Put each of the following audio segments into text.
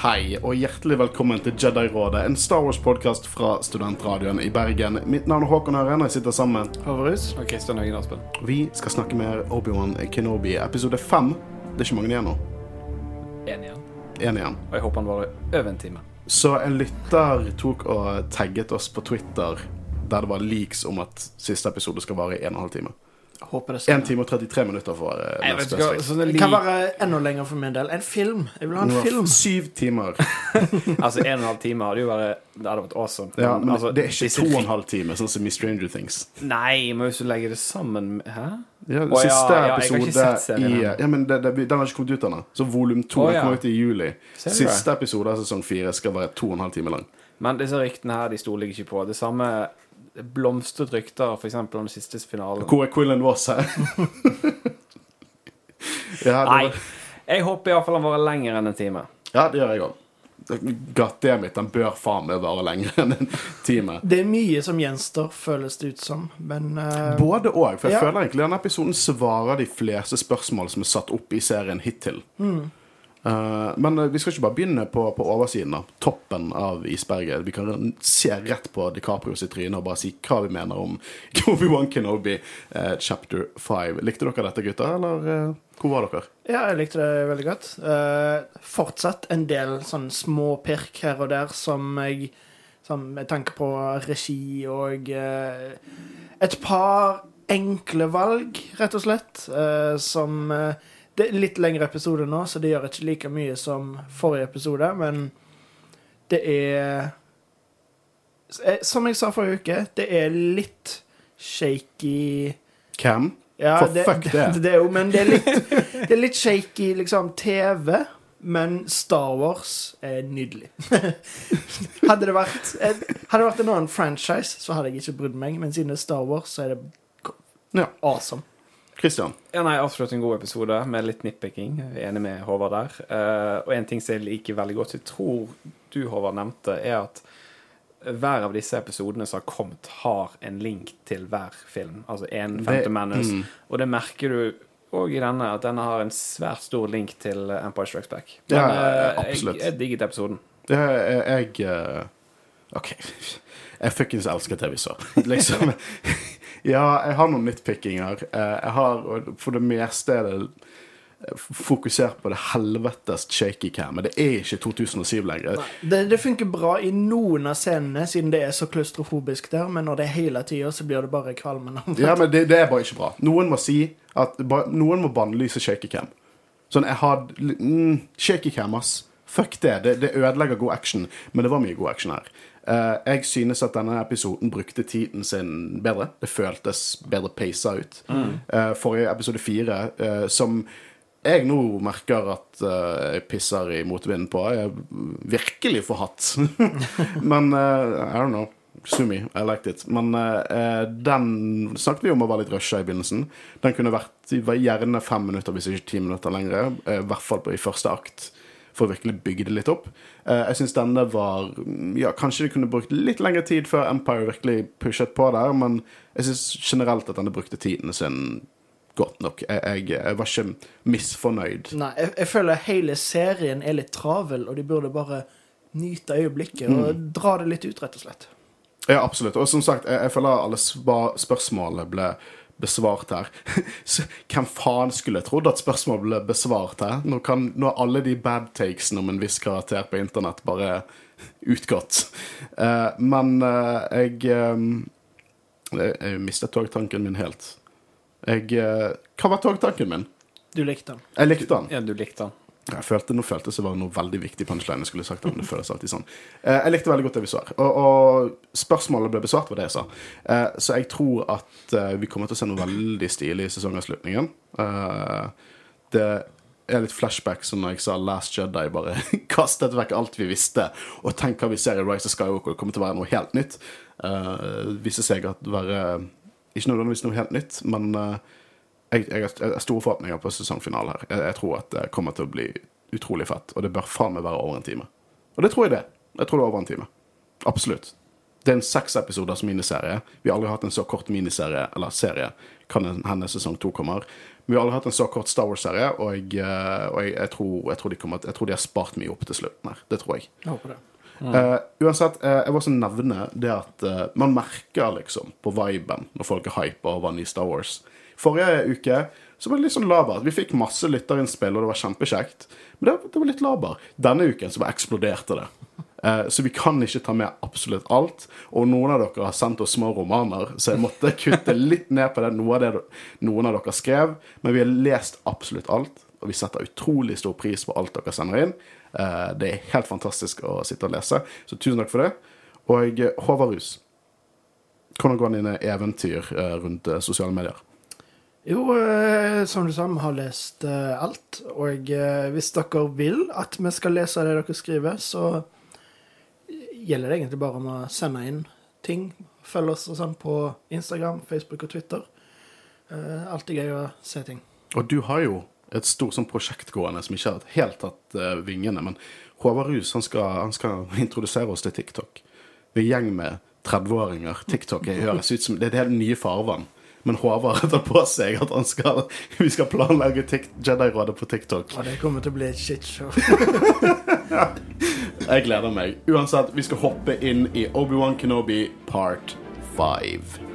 Hei, og hjertelig velkommen til Jedi-rådet, en Star Wars-podkast fra Studentradioen i Bergen. Mitt navn er Håkon Øren, og jeg sitter sammen med Havarus. Og Kristian Høgen Aspen. Vi skal snakke mer Obi-Wan Kenobi, episode fem. Det er ikke mange igjen nå. Én igjen. En igjen. Og jeg håper han varer over en time. Så en lytter tok og tagget oss på Twitter der det var leaks om at siste episode skal vare i en og en halv time. Håper det 1 time og 33 minutter for å være ikke, spesifikk. Det kan være enda lenger for min del. En film. Jeg vil ha en film. Syv timer. altså En og en halv time hadde jo vært Det hadde vært awesome. Ja, men altså, det er ikke disse to og en halv time, sånn som i Stranger Things. Nei, må jo så legge det sammen Hæ? Ja, Å, siste ja, episode ja, serien i. Ja, men det, det, Den har ikke kommet ut ennå. Så volum to Å, ja. kommer ut i juli. Siste episode av sesong fire skal være to og en halv time lang. Men disse ryktene her, de stoler jeg ikke på. Det samme blomstret rykter f.eks. om den siste finalen. Hvor er Quillen Voss her? ja, det Nei. var, Jeg håper iallfall han varer lenger enn en time. ja, det gjør jeg òg. Goddammit, den bør faen meg vare lenger enn en time. Det er mye som gjenstår, føles det ut som. Men uh... Både og. For jeg Ja. føler egentlig denne episoden svarer de fleste spørsmål som er satt opp i serien hittil. Eh, men eh, vi skal ikke bare begynne på, på oversiden, da. Toppen av isberget. Vi kan se rett på DiCaprio sitt tryne og bare si hva vi mener om Obi-Wan Kenobi eh, chapter 5. Likte dere dette, gutter? Eller eh, hvor var dere? ja, jeg likte det veldig godt. Eh, fortsatt en del sånn små pirk her og der som jeg som Med tanke på regi og eh, et par enkle valg, rett og slett, eh, som eh, Det er litt lengre episode nå, så det gjør ikke like mye som forrige episode, men det er eh, Som jeg sa forrige uke, det er litt shaky Cam? ja, For fuck det. det, det er jo, men det er litt, det er litt shaky liksom TV, men Star Wars er nydelig. hadde det vært Hadde det vært en annen franchise, så hadde jeg ikke brydd meg, men siden det er Star Wars, så er det awesome. Christian? Ja, nei, Absolutt en god episode med litt nitpicking. Jeg enig med Håvard der. Uh, og en ting som jeg liker veldig godt, jeg tror du, Håvard, nevnte, er at hver av disse episodene som har kommet, har en link til hver film. Altså en femte Phantom Menace. mm. Og det merker du òg i denne, at denne har en svært stor link til Empire Strikes Back. Ja, eh, absolutt. Jeg, jeg digget episoden. Det er jeg uh, OK. Jeg fuckings elsker TV-så. Liksom. Ja, jeg har noen nitpickinger. Eh, Jeg har For det meste er det fokusert på det helvetes shaky cam. Men det er ikke 2007 lenger. Det, det funker bra i noen av scenene, siden det er så klaustrofobisk der, men når det er hele tida, så blir det bare kvalmende. Ja, men det, det er bare ikke bra. Noen må si at Noen må bannlyse shaky cam. Sånn, jeg hadde mm, Shaky cam, ass. Fuck det. det. Det ødelegger god action. Men det var mye god action her. Eh, jeg synes at denne episoden brukte tiden sin bedre. Det føltes bedre pasa ut. Eh, forrige episode fire, eh, som jeg nå merker at uh, jeg pisser i motvinden på. Jeg virkelig for hatt. Men uh, I don't know. Sue me, I liked it. Men uh, den snakket vi om å være litt rusha i begynnelsen. Den kunne vært gjerne fem minutter, hvis ikke ti minutter lenger. I hvert fall i første akt, for å virkelig bygge det litt opp. Eh, jeg syns denne var Ja, kanskje de kunne brukt litt lengre tid før Empire virkelig pushet på der, men jeg syns generelt at denne brukte tiden sin godt nok. Jeg, jeg, jeg var ikke misfornøyd. Nei, jeg, jeg føler hele serien er litt travel, og de burde bare nyte øyeblikket og dra det litt ut, rett og slett. Ja, absolutt. Og som sagt, jeg føler alle spørsmålene ble besvart her. Så hvem faen skulle trodd at spørsmål ble besvart her? Nå kan nå er alle de bad takesene om en viss karakter på internett bare utgått. Uh, men uh, jeg eh, Jeg, jeg mistet togtanken min helt. Jeg uh, Hva var togtanken min? Du likte den. Jeg likte den. Ja, du likte den. Jeg følte, Nå føltes det var noe veldig viktig punchline jeg skulle sagt. Men det føles alltid sånn eh, Jeg likte veldig godt det vi så her. Og, og spørsmålet ble besvart, var det jeg sa. Eh, så jeg tror at eh, vi kommer til å se noe veldig stilig i sesongavslutningen. Eh, det er litt flashback som når jeg sa Last Jedi bare kastet vekk alt vi visste. Og tenk hva vi ser i Rise of Skywalker. Det kommer til å være noe helt nytt. Uh, viser seg at være Ikke nødvendigvis noe helt nytt, men eh, jeg, jeg, har- store forhåpninger på sesongfinalen her. Jeg, jeg tror at det kommer til å bli utrolig fett, og det bør faen meg være over en time. Og det tror jeg det. Jeg tror det er over en time. Absolutt. Det er en seks episoders miniserie. Vi har aldri hatt en så kort miniserie eller serie kan hende sesong to kommer. Men vi har aldri hatt en så kort Star Wars-serie, og, eh, og jeg, jeg, tror, jeg, tror de kommer, jeg tror de har spart mye opp til slutten her. Det tror jeg. Jeg håper det. Eh, uansett, uh, jeg vil også nevne det at uh, man merker liksom på viben når folk er hypa over ny Star Wars. Forrige uke så var det litt sånn labert. Vi fikk masse lytterinnspill, og det var kjempekjekt. Men det, det var litt laber. Denne uken så bare eksploderte det. Eh, så vi kan ikke ta med absolutt alt. Og noen av dere har sendt oss små romaner, så jeg måtte kutte litt ned på det, noe av det noen av dere skrev. Men vi har lest absolutt alt, og vi setter utrolig stor pris på alt dere sender inn. Eh, det er helt fantastisk å sitte og lese, så tusen takk for det. Og eh, Håvard Rus, hvordan går dine eventyr rundt sosiale medier? Jo, eh, som du sa, vi har lest eh, alt. Og eh, hvis dere vil at vi skal lese det dere skriver, så gjelder det egentlig bare om å sende inn ting. Følg oss og sånn på Instagram, Facebook og Twitter. Alltid gøy å se ting. Og du har jo et stort sånn prosjekt gående som ikke har helt tatt eh, vingene. Men Håvard Rus han skal, han skal introdusere oss til TikTok. Vi er gjeng med 30-åringer. TikTok høres ut som det er det helt nye farvann. Men Håvard har på seg at han skal, vi skal planlegge Jedi-rådet på TikTok. Og det kommer til å bli et shitshow. Jeg gleder meg. Uansett, vi skal hoppe inn i Obi-Wan Kenobi part 5.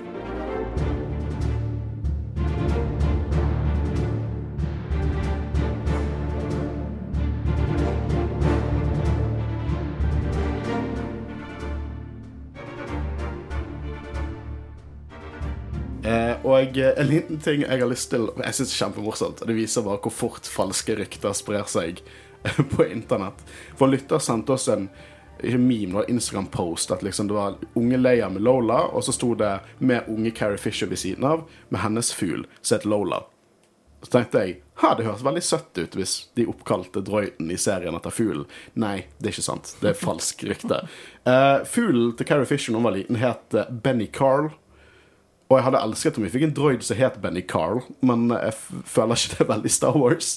og eh, en liten ting jeg har lyst til Jeg synes det er kjempemorsomt. og Det viser bare hvor fort falske rykter sprer seg eh, på internett. For lytter sendte oss en ikke meme, det Instagram-post at liksom det var unge Leia med Lola, og så sto det med unge Carrie Fisher ved siden av, med hennes fugl, som het Lola. Så tenkte jeg ha, det høres veldig søtt ut hvis de oppkalte drøyten i serien etter fuglen. Nei, det er ikke sant. Det er falsk rykte. Uh, fuglen til Carrie Fisher da hun var liten, het eh, Benny Carl. Og jeg hadde elsket om vi fikk en droid som het Benny Carl, men jeg f føler ikke det er veldig Star Wars.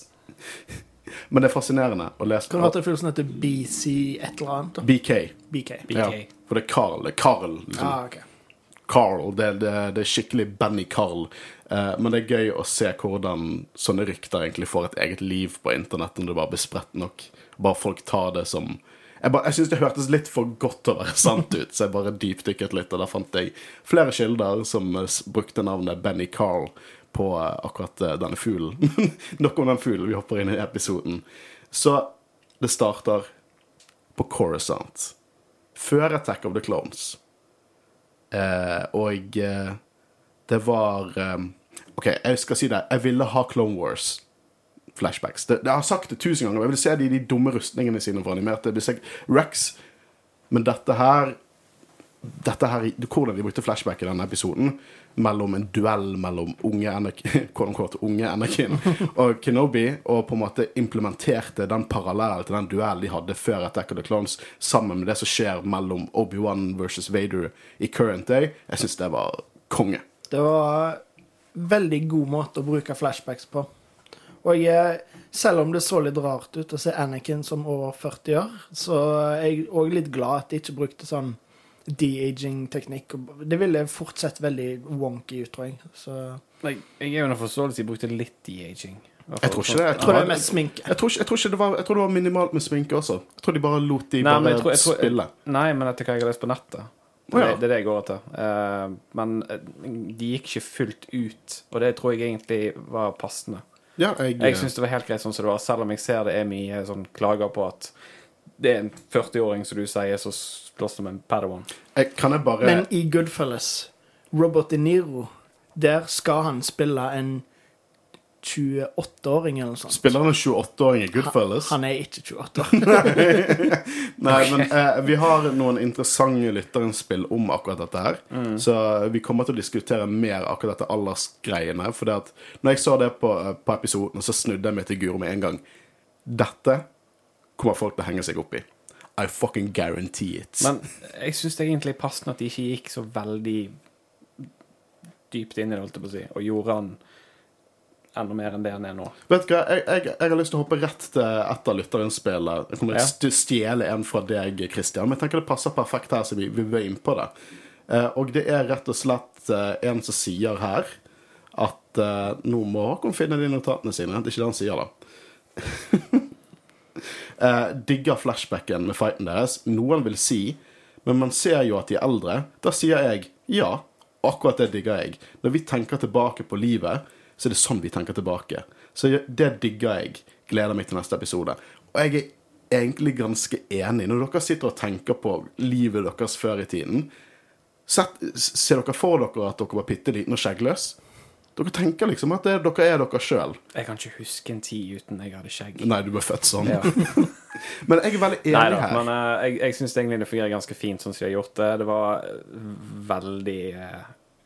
men det er fascinerende å lese. Kan du hatt en fyr som heter BC et eller annet? BK. BK. BK. Ja, for det er Carl. Det er Carl. Liksom. Ah, ok. Carl. Det, det, det er skikkelig Benny Carl. Eh, men det er gøy å se hvordan sånne rykter egentlig får et eget liv på internett når det bare blir spredt nok. Bare folk tar det som Jeg, bare- jeg syns det hørtes litt for godt til å være sant ut, så jeg bare dypdykket litt, og da fant jeg flere kilder som eh, brukte navnet Benny Carl på eh, akkurat eh, denne fuglen. Nok om den fuglen. Vi hopper inn i episoden. Så det starter på Coruscant. Før Attack of the Clones. Eh, og eh, det var eh, OK, jeg skal si det. Jeg ville ha Clone Wars flashbacks. Det, jeg har sagt det tusen ganger. Jeg vil se de, de dumme rustningene sine for animerte. Rex. Men dette her dette her, Hvordan de brukte flashback i denne episoden mellom en duell mellom unge Anakin, unge Anakin og Kenobi, og på en måte implementerte den parallellen til den duellen de hadde før Attack of the Clones, sammen med det som skjer mellom Obi-Wan versus Vader i current day, jeg syns det var konge. Det var en veldig god måte å bruke flashbacks på. Og jeg, selv om det så litt rart ut å se Anakin som over 40 år, så er jeg òg litt glad at de ikke brukte sånn de-aging-teknikk. Det ville fortsatt veldig wonky ut, tror jeg. Så Jeg, jeg er jo under forståelse de brukte litt de-aging. Jeg tror ikke det. jeg tror det er mest sminke. Jeg tror, ikke, jeg, tror ikke det var, jeg tror det var minimalt med sminke også. Jeg tror de bare lot de Nei, bare jeg tror- jeg tror- spille. Nei, men etter hva jeg har lest på nettet. Det, ja. det er det jeg går etter. Uh, men eh, de gikk ikke fullt ut, og det tror jeg egentlig var passende. Ja, jeg, Jeg syns det var helt greit sånn som det var, selv om jeg ser det er mye sånn klager på at det er en 40-åring, som du sier, som slåss som en padawan. jeg, Kan jeg bare Men i Goodfellas, Robert De Niro, der skal han spille en 28-åring eller noe sånt. Spiller han en 28-åring i Goodfellas? Han er ikke 28. Nei, men eh, vi har noen interessante lytterinnspill om akkurat dette her. Så vi kommer til å diskutere mer akkurat dette aldersgreiene. For det at når jeg så det på, eh, på episoden, så snudde jeg meg til Guro med en gang. Dette kommer folk til å henge seg opp i. I fucking guarantee it. Men jeg syns egentlig passende at de ikke gikk så veldig dypt inn i det, holdt jeg på å si, og gjorde han enda mer enn det han er nå. Vet du hva, jeg, jeg, jeg har lyst til å hoppe rett til et av lytterinnspillene. Jeg kommer Ja. til å stjele en fra deg, Christian. Men jeg tenker det passer perfekt her, så vi, vi var inn på det. Eh, og det er rett og slett eh, en som sier her at eh, nå må Håkon finne de notatene sine. Det er ikke det han sier, da. Digger flashbacken med fighten deres. Noen vil si, men man ser jo at de er eldre. Da sier jeg ja. Akkurat det digger jeg. Når vi tenker tilbake på livet, så er det sånn vi tenker tilbake. Så det digger jeg. Gleder meg til neste episode. Og jeg er egentlig ganske enig. Når dere sitter og tenker på livet deres før i tiden, sett, ser dere for dere at dere var bitte liten og skjeggløs? Dere tenker liksom at det, dere er dere sjøl. Jeg kan ikke huske en tid uten jeg hadde skjegg. Nei, du ble født sånn. Ja. Men jeg er veldig enig Neida, her. men uh, jeg, jeg syns egentlig det fungerer ganske fint sånn som de har gjort det. Det var eh, veldig uh,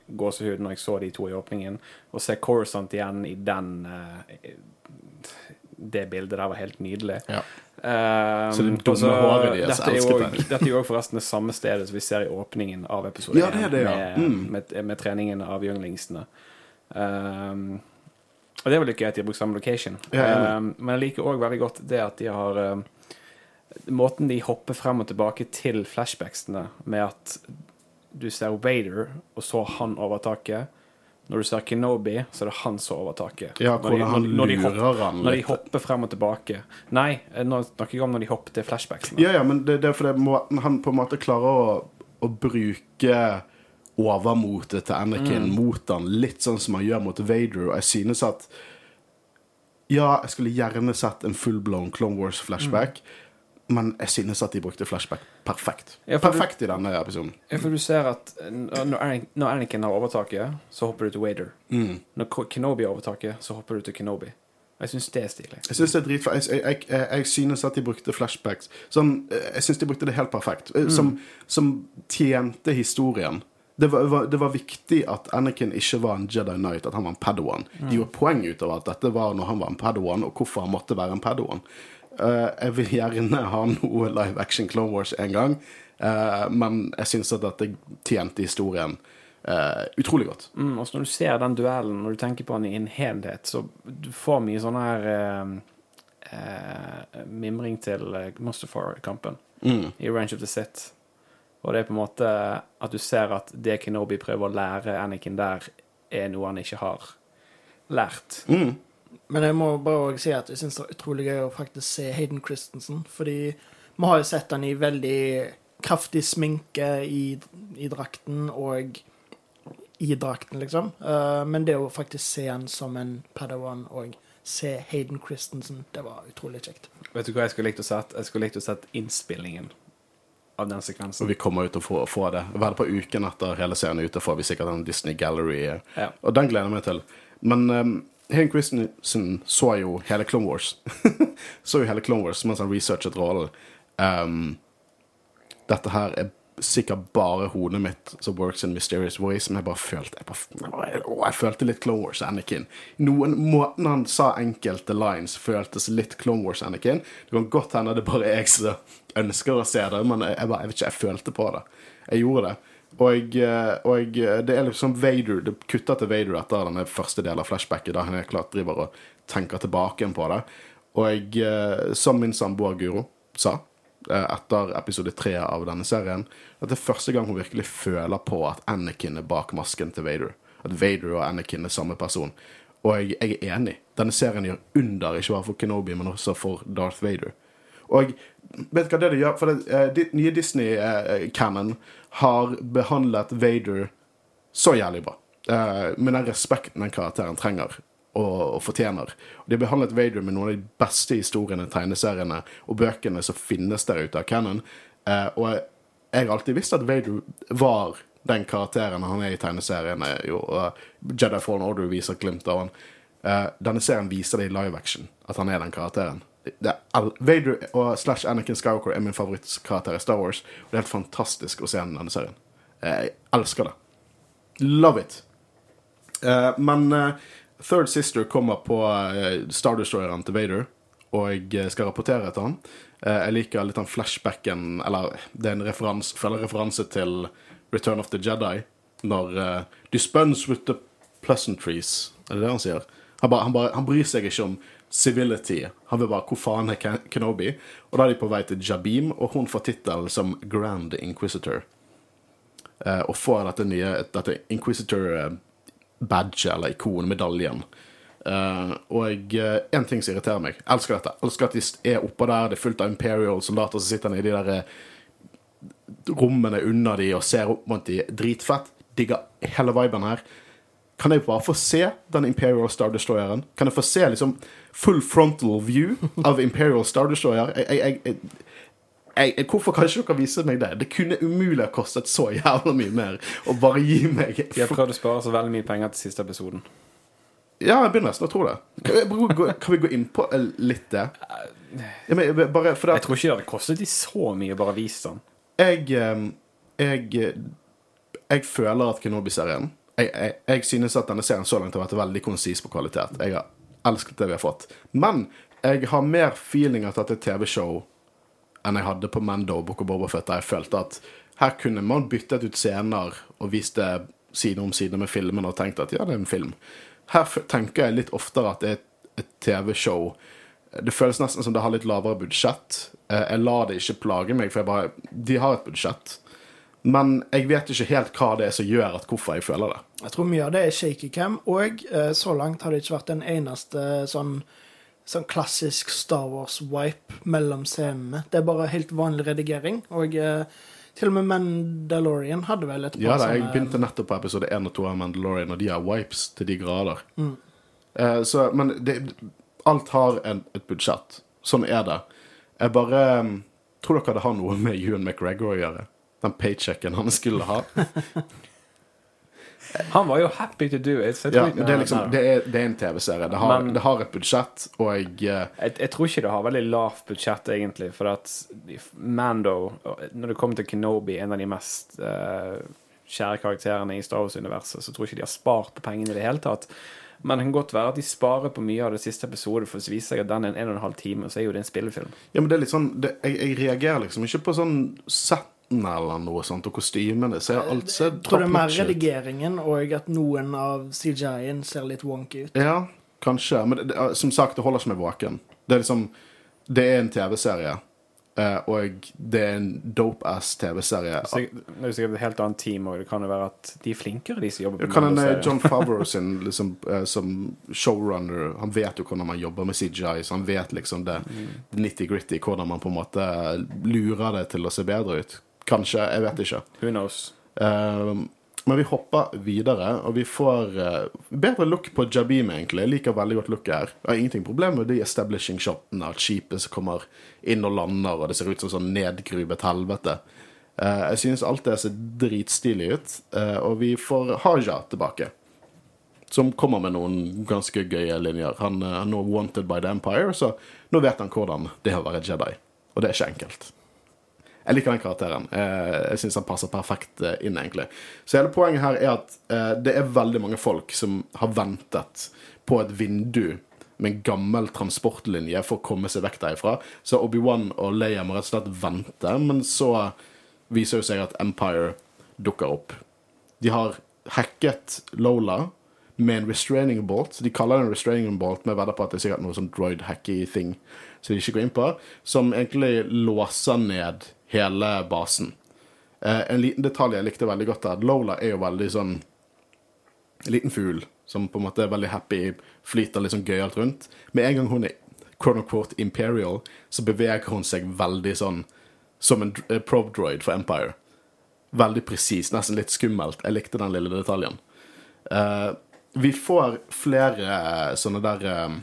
gåsehud når jeg så de to i åpningen. Å se Coruscant igjen i den uh, Det bildet der var helt nydelig. Ja. Um, Så det dumme også, håret deres dette er jo elsket også- Dette er jo forresten det samme stedet som vi ser i åpningen av episode Ja, det det, ja. med, Mm. med, med treningen av junglingsene Um, og det er vel ikke at de har brukt samme location. Ja, um, men jeg liker òg veldig godt det at de har Måten de hopper frem og tilbake til flashbacksene, med at du ser Vader, og så han overtaket. Når du ser Kenobi, så er det han som overtaket. Ja, Når de- han når- når de hopper- lurer han Når de hopper frem og tilbake. Nei, eh, nå snakker jeg om når de hopper til flashbacksene. Ja, ja, men det, det er fordi han på en måte klarer å, å bruke overmotet til Anakin Mm. mot han, litt sånn som han gjør mot Vader, og jeg synes at Ja, jeg skulle gjerne sett en full-blown Clone Wars-flashback, men jeg synes at de brukte flashback perfekt. Mm. Ja, for du- perfekt i denne episoden. Ja, for du ser at eh, når Anakin, har overtaket, så hopper du til Vader. Mm. Når Kenobi har overtaket, så hopper du til Kenobi. Jeg syns det er stilig. Jeg synes det er dritfett. Jeg, jeg, jeg, jeg synes at de brukte flashbacks Sånn, eh, Jeg synes de brukte det helt perfekt. Som, Som, som tjente historien. Det var, var, det var viktig at Anakin ikke var en Jedi Knight, at han var en Padawan. De gjorde poeng ut av at dette var når han var en Padawan, og hvorfor han måtte være en Padawan. Eh, jeg vil gjerne ha noe live action Clone Wars en gang, eh, men jeg synes at dette tjente historien eh, utrolig godt. Mm, også når du ser den duellen, når du tenker på den i en helhet, så du får mye sånn her eh, mimring til Mustafar-kampen Mm. i Range of the Sith. Og det er på en måte at du ser at det Kenobi prøver å lære Anakin der, er noe han ikke har lært. Mm. Men jeg må bare også si at jeg syns det er utrolig gøy å faktisk se Hayden Christensen. Fordi vi har jo sett han i veldig kraftig sminke i, i drakten og i drakten, liksom. Uh, men det å faktisk se han som en padawan og se Hayden Christensen, det var utrolig kjekt. Vet du hva jeg skulle likt å sett? Jeg skulle likt å sett innspillingen av den sekvensen. Og vi kommer ut og får, får det. Vel på uken etter hele serien er ute får vi sikkert en Disney Gallery. Ja. Og den gleder jeg meg til. Men um, Hayden Christensen så jo hele Clone Wars. så jo hele Clone Wars mens han researchet rollen. Um, dette her er sikkert bare hodet mitt som works in mysterious voice, men jeg bare følte jeg, bare, jeg følte litt Clone Wars Anakin. Noen Måten han sa enkelte lines, føltes litt Clone Wars Anakin. Det kan godt hende det bare er jeg som ønsker å se det, men jeg, bare, jeg vet ikke, jeg følte på det. Jeg gjorde det. Og, eh, og det er liksom Vader Det kutter til Vader etter denne første delen av flashbacket, der han er klart driver og tenker tilbake på det. Og eh, som min samboer Guro sa eh, etter episode tre av denne serien, at det er første gang hun virkelig føler på at Anakin er bak masken til Vader. At Vader og Anakin er samme person. Og jeg, jeg er enig. Denne serien gjør under, ikke bare for Kenobi, men også for Darth Vader. Og vet du hva det gjør? For det, uh, nye Disney-canon har behandlet Vader så jævlig bra. Uh, med den respekten den karakteren trenger og, og fortjener. Og de har behandlet Vader med noen av de beste historiene, tegneseriene og bøkene som finnes der ute av canon. Uh, og jeg, har alltid visst at Vader var den karakteren han er i tegneseriene. Jo, og Jedi Fallen Order viser glimt av han. Eh, denne serien viser det i live action, at han er den karakteren. Er Vader og slash Anakin Skywalker er min favorittkarakter i Star Wars. Og det er helt fantastisk å se denne serien. Eh, Jeg elsker det. Love it. Eh, men eh, Third Sister kommer på uh, Star Destroyeren til Vader og jeg skal rapportere etter han. Eh, jeg liker litt den flashbacken Eller det er en referanse, føler referanse til Return of the Jedi. Når uh, Dispense with the pleasantries. Er det det han sier? Han, bare, han, bare, han bryr seg ikke om civility. Han vil bare Hvor faen er Ken- Kenobi? Og da er de på vei til Jabim, og hun får tittelen som Grand Inquisitor. Eh, og får dette nye dette Inquisitor-badget, eller ikon, medaljen. Uh, og én ting som irriterer meg Elsker dette. Elsker at de er oppå der, det er fullt av Imperial-soldater som sitter nede i de der eh, rommene under de og ser opp mot de. Dritfett. Digger hele viben her. Kan jeg bare få se den Imperial Star Destroyeren? Kan jeg få se liksom full frontal view av Imperial Star Destroyer? Jeg, jeg, jeg, jeg, hvorfor kan ikke dere vise meg det? Det kunne umulig ha kostet så jævla mye mer å bare gi meg De har prøvd å spare så veldig mye penger til siste episoden. Ja, jeg begynner nesten å tro det. Kan vi, gå, inn på eh, litt det? Ja, men, bare, det Jeg tror ikke det hadde kostet de så mye å bare vise den. jeg, eh, jeg, jeg føler at Kenobi-serien jeg, jeg, synes at denne serien så langt har vært veldig konsis på kvalitet. Jeg har elsket det vi har fått. Men jeg har mer feeling at det er TV-show enn jeg hadde på Mando og Book of Boba Fett, der jeg følte at her kunne man byttet ut scener og vist det side om side med filmen og tenkt at ja, det er en film. Her tenker jeg litt oftere at det er et TV-show. Det føles nesten som det har litt lavere budsjett. Eh, Jeg lar det ikke plage meg, for jeg bare De har et budsjett. Men jeg vet ikke helt hva det er som gjør at hvorfor jeg føler det. Jeg tror mye av det er shaky cam, og eh, så langt har det ikke vært den eneste sånn, sånn klassisk Star Wars-wipe mellom scenene. Det er bare helt vanlig redigering, og eh, til og med Mandalorian hadde vel et par Ja da, jeg begynte nettopp på episode 1 og 2 av Mandalorian, og de har wipes til de grader. Eh, så, men det, alt har en, et budsjett. Sånn er det. Jeg bare um, tror dere det har noe med Ewan McGregor å gjøre. Den paychecken han skulle ha. Han var jo happy to do it. Ja, det, er liksom, det, er, det er en TV-serie. Det, har- det har et budsjett, og jeg eh, Jeg, jeg tror ikke det har veldig lavt budsjett, egentlig. For at Mando, når det kommer til Kenobi, en av de mest uh, kjære karakterene i Star Wars-universet, så tror jeg ikke de har spart på pengene i det hele tatt. Men det kan godt være at de sparer på mye av det siste episodet, for hvis viser seg at den er en en og en halv time, så er jo det en spillefilm. Ja, men det er litt sånn det, jeg, jeg reagerer liksom ikke på sånn settene eller noe sånt, og kostymene. Ser alt ser ut. tror det er mer redigeringen, og at noen av CJI-en ser litt wonky ut. Ja, kanskje. Men det, det, som sagt, det holder ikke meg våken. Det er liksom Det er en TV-serie, eh, og det er en dope-ass TV-serie. Det er jo sikkert et helt annet team, òg. det kan jo være at de er flinkere, de som jobber på Kan en eh, John Favreau sin liksom, eh, som showrunner Han vet jo hvordan man jobber med CGI, så han vet liksom det nitty-gritty, hvordan man på en måte lurer det til å se bedre ut. Kanskje. Jeg vet ikke. Who knows? Eh, men vi hopper videre, og vi får uh, bedre look på Jabim, egentlig. Jeg liker veldig godt looket her. Jeg har ingenting problem med de establishing shotene, at skipet som kommer inn og lander, og det ser ut som sånn nedgrubet helvete. Uh, jeg synes alt det ser dritstilig ut, uh, og vi får Haja tilbake. Som kommer med noen ganske gøye linjer. Han er nå wanted by the Empire, så nå vet han hvordan det er å være Jedi. Og det er ikke enkelt. Jeg liker den karakteren. Eh, Jeg syns han passer perfekt eh, inn, egentlig. Så hele poenget her er at eh, det er veldig mange folk som har ventet på et vindu med en gammel transportlinje for å komme seg vekk derifra. Så Obi-Wan og Leia må rett og slett vente, men så viser det seg at Empire dukker opp. De har hacket Lola med en restraining bolt. De kaller det en restraining bolt, men jeg vedder på at det er sikkert noe sånn droid-hacky ting som de ikke går inn på, som egentlig låser ned hele basen. Eh, en liten detalj jeg likte veldig godt der. Lola er jo veldig sånn en liten fugl som på en måte er veldig happy, flyter litt sånn gøyalt rundt. Med en gang hun er quote unquote imperial, så beveger hun seg veldig sånn som en eh, probe droid for Empire. Veldig presis, nesten litt skummelt. Jeg likte den lille detaljen. Uh, vi får flere eh, sånne der eh,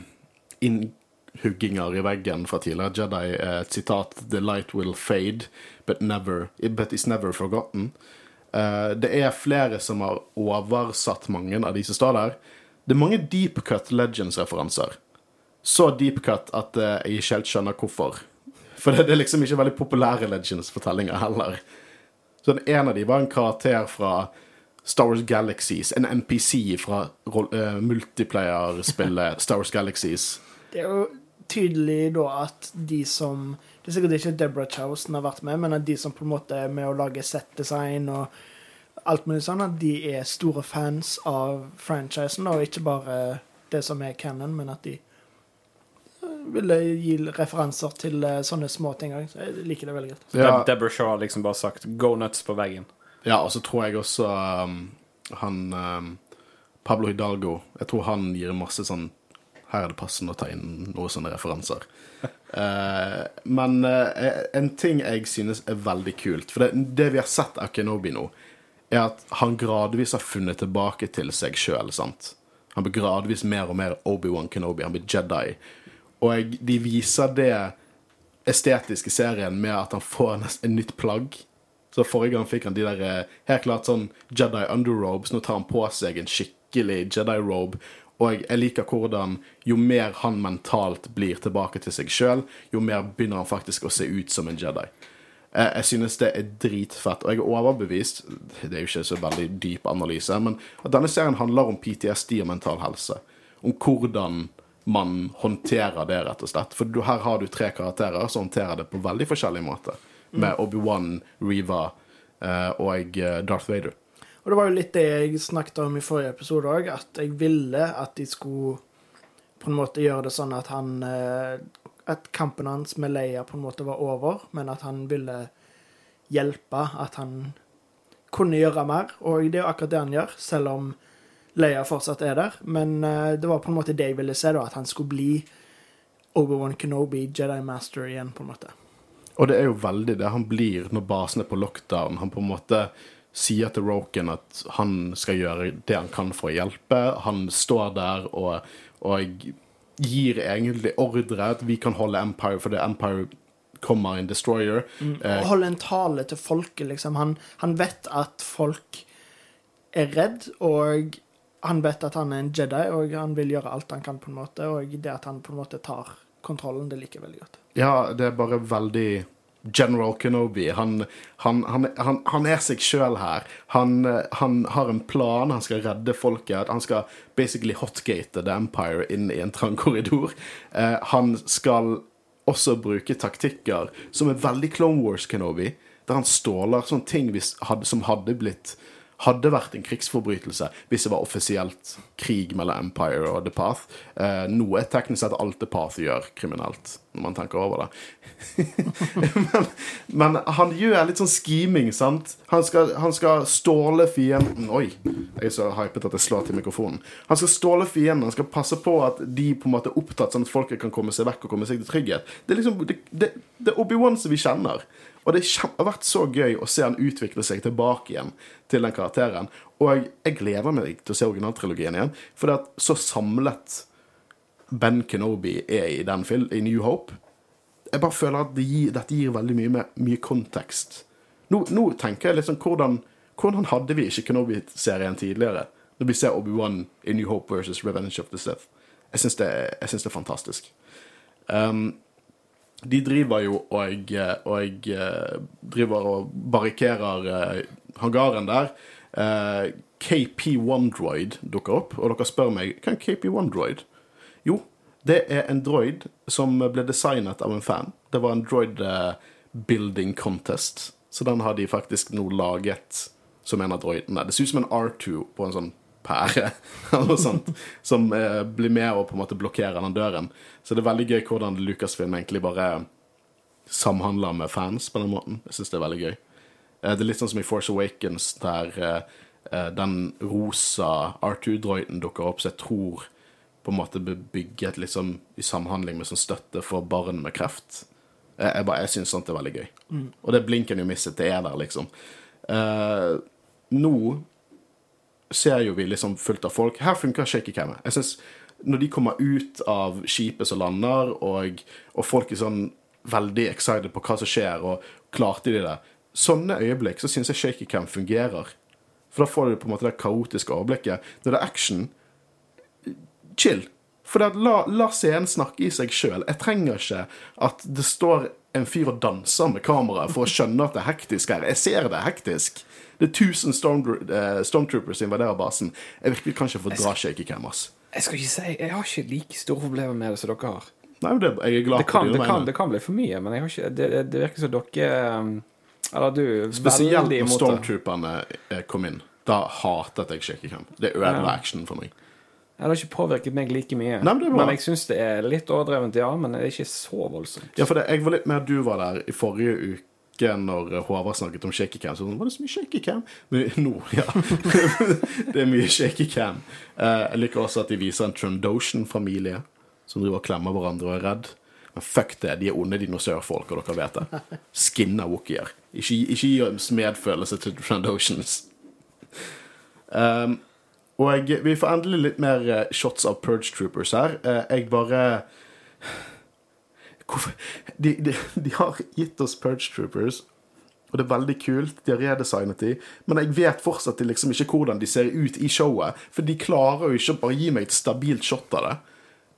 innhugginger i veggen fra tidligere Jedi. Eh, Et sitat 'The light will fade, but, never, but is never forgotten'. Eh, det er flere som har oversatt mange av de som står der. Det er mange deep cut Legends-referanser. Så deep cut at eh, jeg ikke helt skjønner hvorfor. For det, er liksom ikke veldig populære Legends-fortellinger heller. Så en av de var en karakter fra Star Wars Galaxies. En NPC fra multiplayer-spillet Star Wars Galaxies. Det er jo tydelig da at de som Det er sikkert ikke Deborah Chow som har vært med, men at de som på en måte er med å lage settdesign og alt mulig sånn, at de er store fans av franchisen, og ikke bare det som er canon, men at de ville gi referanser til eh, sånne små ting òg. Så jeg liker det veldig godt. Ja, Deborah Shaw har liksom bare sagt 'go nuts' på veggen. ja og så tror jeg også um, han um, Pablo Hidalgo. Jeg tror han gir masse sånn Her er det passende å ta inn noen sånne referanser. Uh, men uh, en ting jeg synes er veldig kult For det, det vi har sett av Kenobi nå, er at han gradvis har funnet tilbake til seg sjøl. Han blir gradvis mer og mer Obi-Wan Kenobi. Han blir Jedi. Og de viser det estetiske serien med at han får en nytt plagg. Så Forrige gang fikk han de der eh, helt klart sånn Jedi underrobes. Nå tar han på seg en skikkelig Jedi-robe. Og jeg liker hvordan jo mer han mentalt blir tilbake til seg sjøl, jo mer begynner han faktisk å se ut som en Jedi. Eh, Jeg synes det er dritfett, og jeg er overbevist Det er jo ikke så veldig dyp analyse, men at denne serien handler om PTSD og mental helse. Om hvordan man håndterer det, rett og slett. For her har du tre karakterer som håndterer det på veldig forskjellig måte. Med Obi-Wan, Reva eh, og eh, Darth Vader. Og det var jo litt det jeg snakket om i forrige episode òg, at jeg ville at de skulle på en måte gjøre det sånn at han eh, At kampen hans med Leia på en måte var over, men at han ville hjelpe, at han kunne gjøre mer. Og det er jo akkurat det han gjør, selv om Leia fortsatt er der. Men eh, det var på en måte det jeg ville se, da, at han skulle bli Obi-Wan Kenobi, Jedi Master igjen, på en måte. Og det er jo veldig det han blir når basen er på lockdown. Han på en måte sier til Roken at han skal gjøre det han kan for å hjelpe. Han står der og, og gir egentlig ordre at vi kan holde Empire, fordi Empire kommer en destroyer. Eh, Og holde en tale til folket, liksom. Han, han vet at folk er redd, og han vet at han er en Jedi, og han vil gjøre alt han kan, på en måte. Og det at han på en måte tar kontrollen, det liker jeg veldig godt. Ja, det er bare veldig General Kenobi. Han, han, han, han, er seg sjøl her. Han, eh, han har en plan. Han skal redde folket. Han skal basically hotgate The Empire inn i en trang korridor. Eh, han skal også bruke taktikker som er veldig Clone Wars Kenobi, der han ståler sånne ting som hadde blitt hadde vært en krigsforbrytelse hvis det var offisielt krig mellom Empire og The Path. Eh, nå er teknisk sett alt The Path gjør kriminelt, når man tenker over det. men, men han gjør litt sånn scheming, sant? Han skal, han skal ståle fienden Oi, jeg er så hypet at jeg slår til mikrofonen. Han skal ståle fienden, han skal passe på at de på en måte er opptatt, sånn at folket kan komme seg vekk og komme seg til trygghet. Det er liksom, det, det, det Obi-Wan som vi kjenner. Og det har vært så gøy å se han utvikle seg tilbake igjen til den karakteren. Og jeg, gleder meg til å se originaltrilogien igjen, for det at så samlet Ben Kenobi er i den film, i New Hope. Jeg bare føler at det gir, dette gir veldig mye, med, mye kontekst. Nå, nå tenker jeg sånn hvordan, hvordan hadde vi ikke Kenobi-serien tidligere? Når vi ser Obi-Wan i New Hope versus Revenge of the Sith. Jeg syns det, det er fantastisk. Um, de driver jo og, og eh, driver og barrikerer eh, hangaren der. Eh, KP1 Droid dukker opp, og dere spør meg hva er KP1 Droid? Jo, det er en droid som ble designet av en fan. Det var en droid building contest, så den har de faktisk nå laget som en av droidene. Det ser ut som en R2 på en sånn pære eller noe sånt, som eh, blir med og på en måte blokkerer den døren. Så det er veldig gøy hvordan Lucasfilm egentlig bare samhandler med fans på den måten. Jeg syns det er veldig gøy. Eh, det er litt sånn som i Force Awakens, der eh, eh, den rosa R2-droiden dukker opp, så jeg tror på en måte bygget liksom i samhandling med sånn støtte for barn med kreft. Jeg, bare- jeg syns sånt er veldig gøy. Og det blinken you misset, det er der, liksom. Eh, nå ser jo vi liksom fullt av folk. Her funker shaky cam. Jeg synes Når de kommer ut av skipet som lander, og, og folk er sånn veldig excited på hva som skjer, og klarte de det Sånne øyeblikk så syns jeg shaky cam fungerer. For da får du på en måte det kaotiske overblikket. Når det er action, chill. For det at la, la scenen snakke i seg sjøl. Jeg trenger ikke at det står en fyr og danser med kameraet for å skjønne at det er hektisk her. Jeg ser det er hektisk. Det er 1000 storm, eh, stormtroopers som invaderer basen. Jeg virkelig kan ikke fordra shaky cam. Jeg skal ikke si Jeg har ikke like store problemer med det som dere har. Nei, men det, jeg er glad Det kan, for det, det, kan, det kan bli for mye, men ikke, det, det- virker som dere um, Eller du Spesielt når stormtrooperne eh, kom inn. Da hatet jeg shaky cam. Det ødela Ja. action for meg. Ja, Det har ikke påvirket meg like mye. Nei, men er jeg syns det er litt overdrevent, ja, men det er ikke så voldsomt. Ja, for det, jeg var litt mer du var der i forrige huske når Håvard snakket om shaky cam. Så sånn, var det så mye shaky cam? Men nå, ja. det er mye shaky cam. Eh, jeg liker også at de viser en Trandoshan-familie som driver og klemmer hverandre og er redd. Men fuck det, de er onde dinosaurfolk, og dere vet det. Skinna wookier. Ikke, ikke gi oss medfølelse til Trandoshans. Um, og vi får endelig litt mer eh, shots av Purge Troopers her. Eh, jeg bare de, de, de, har gitt oss Purge Troopers, og det er veldig kult. De har redesignet de, men jeg vet fortsatt liksom ikke hvordan de ser ut i showet. For de klarer jo ikke å bare gi meg et stabilt shot av det.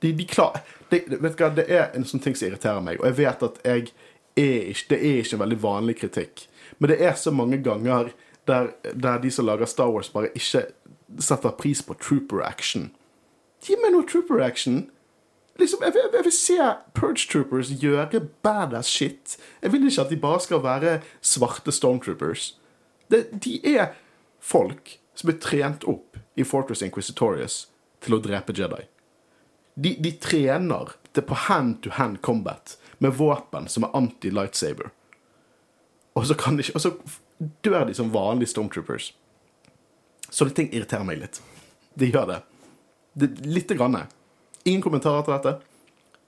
De, de klar, vet du hva, det er en sånn ting som irriterer meg, og jeg vet at jeg er ikke, det er ikke veldig vanlig kritikk. Men det er så mange ganger der, der de som lager Star Wars, bare ikke setter pris på trooper action. Gi meg noe trooper action! Liksom, jeg, vil, jeg vil se Purge Troopers gjøre badass shit. Jeg vil ikke at de bare skal være svarte Stormtroopers. Det, de er folk som er trent opp i Fortress Inquisitorius til å drepe Jedi. De, de trener det på hand-to-hand combat med våpen som er anti-lightsaber. Og så, de, og så dør de som vanlige Stormtroopers. Sånne ting irriterer meg litt. De gjør det. det Lite grann. Ingen kommentarer til dette?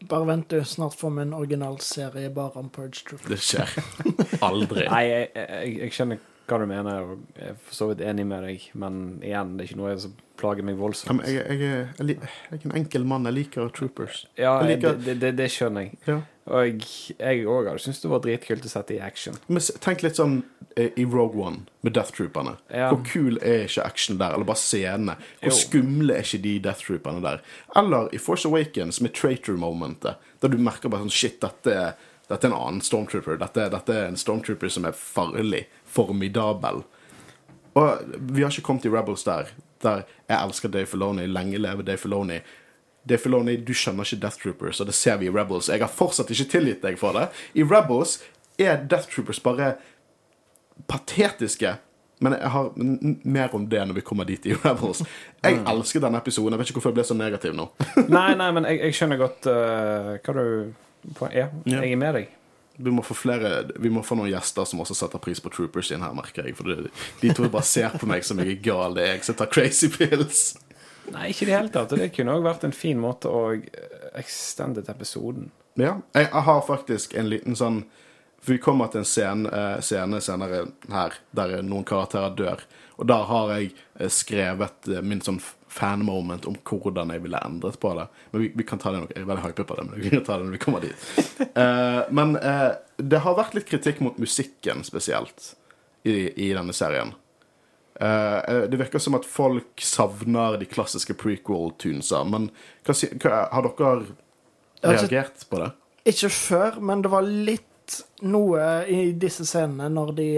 Bare vent, du. Snart får vi en originalserie bare om Purge Troopers. Det skjer aldri. Nei, jeg, jeg, jeg, skjønner hva du mener, og jeg er for så vidt enig med deg, men igjen, det er ikke noe som plager meg voldsomt. Jeg, jeg, jeg, jeg, er en enkel mann. Jeg liker Troopers. Ja, liker... det, det, det, skjønner jeg. Ja. Og jeg òg hadde syntes det var dritkult å sette i action. Men tenk litt sånn i Rogue One med Death Trooperne. Ja. Hvor kul er ikke action der? Eller bare scenene? Hvor jo. skumle er ikke de Death Trooperne der? Eller i Force Awakens med Traitor-momentet, der du merker bare sånn Shit, dette, dette er en annen Stormtrooper. Dette, dette er en Stormtrooper som er farlig. Formidabel. Og vi har ikke kommet i Rebels der. Der jeg elsker Dave Filoni. Lenge leve Dave Filoni. Dave Filoni, du skjønner ikke Death Troopers, og det ser vi i Rebels. Jeg har fortsatt ikke tilgitt deg for det. I Rebels er Death Troopers bare patetiske. Men jeg har mer om det når vi kommer dit i Rebels. Jeg mm. elsker denne episoden. Jeg vet ikke hvorfor jeg ble så negativ nå. nei, nei, men jeg, jeg skjønner godt uh, hva du Ja, jeg er med deg. Vi må, få flere, vi må få noen gjester som også setter pris på Troopers inn her, merker jeg. For de, de to bare ser på meg som jeg er gal. Det er jeg som tar crazy pills. Nei, ikke i det hele tatt. Det kunne òg vært en fin måte å extende episoden. Ja. Jeg har faktisk en liten sånn For vi kommer til en scene, eh, scene senere her der noen karakterer dør. Og da har jeg eh, skrevet eh, min sånn fan-moment om hvordan jeg ville endret på det. Men vi, vi kan ta det nok. Jeg er veldig hypet på det, men vi kan ta det når vi kommer dit. Uh, men uh, det har vært litt kritikk mot musikken spesielt i, i denne serien. Uh, det virker som at folk savner de klassiske prequel-tunesa, men hva, hva, har dere reagert på det? Ikke før, men det var litt noe i disse scenene når de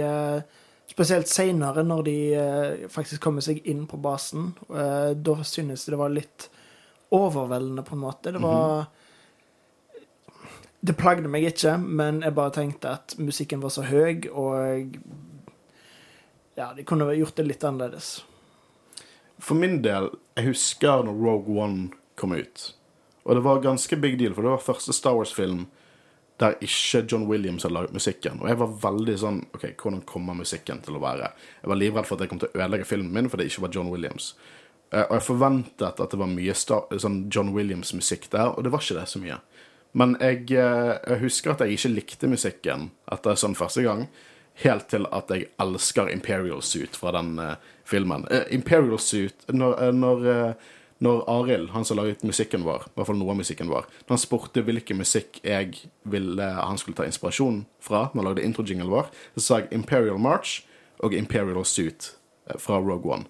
Spesielt seinere, når de eh, faktisk kommer seg inn på basen. Eh, da synes jeg det var litt overveldende, på en måte. Det var -hmm. Det plagde meg ikke, men jeg bare tenkte at musikken var så høy, og Ja, de kunne gjort det litt annerledes. For min del, jeg husker når Rogue One kom ut. Og det var ganske big deal, for det var første Star Wars-film der ikke John Williams hadde laget musikken. Og jeg var veldig sånn OK, hvordan kommer musikken til å være? Jeg var livredd for at jeg kom til å ødelegge filmen min fordi det ikke var John Williams. Uh, og jeg forventet at det var mye sånn John Williams-musikk der, og det var ikke det så mye. Men jeg, uh, jeg, husker at jeg ikke likte musikken etter sånn første gang. Helt til at jeg elsker Imperial Suit fra den uh, filmen. Imperial Suit Når, når når Arild, han som laget musikken vår, i hvert fall noe av musikken vår, når han spurte hvilken musikk jeg ville han skulle ta inspirasjon fra når han lagde introjinglen vår, så sa jeg Imperial March og Imperial Suit eh, fra Rogue One.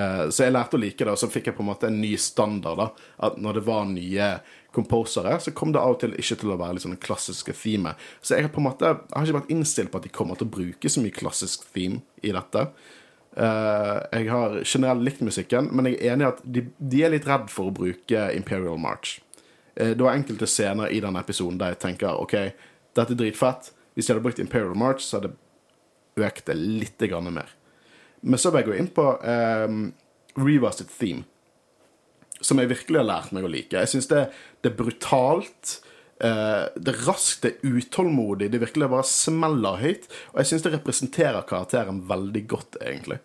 Eh, så jeg lærte å like det, og så fikk jeg på en måte en ny standard. da, At når det var nye composere, så kom det av og til ikke til å være liksom det klassiske themet. Så jeg har på en måte, jeg har ikke vært innstilt på at de kommer til å bruke så mye klassisk theme i dette. Uh, jeg har generelt likt musikken, men jeg er enig i at de, de, er litt redd for å bruke Imperial March. Uh, det var enkelte scener i denne episoden der jeg tenker OK, dette er dritfett. Hvis jeg hadde brukt Imperial March, så hadde det økt det litt mer. Men så vil jeg gå inn på um, Reva sitt theme, som jeg virkelig har lært meg å like. Jeg syns det, det, er brutalt. Eh, det er raskt, det er utålmodig, det virkelig bare smeller høyt. Og jeg syns det representerer karakteren veldig godt, egentlig.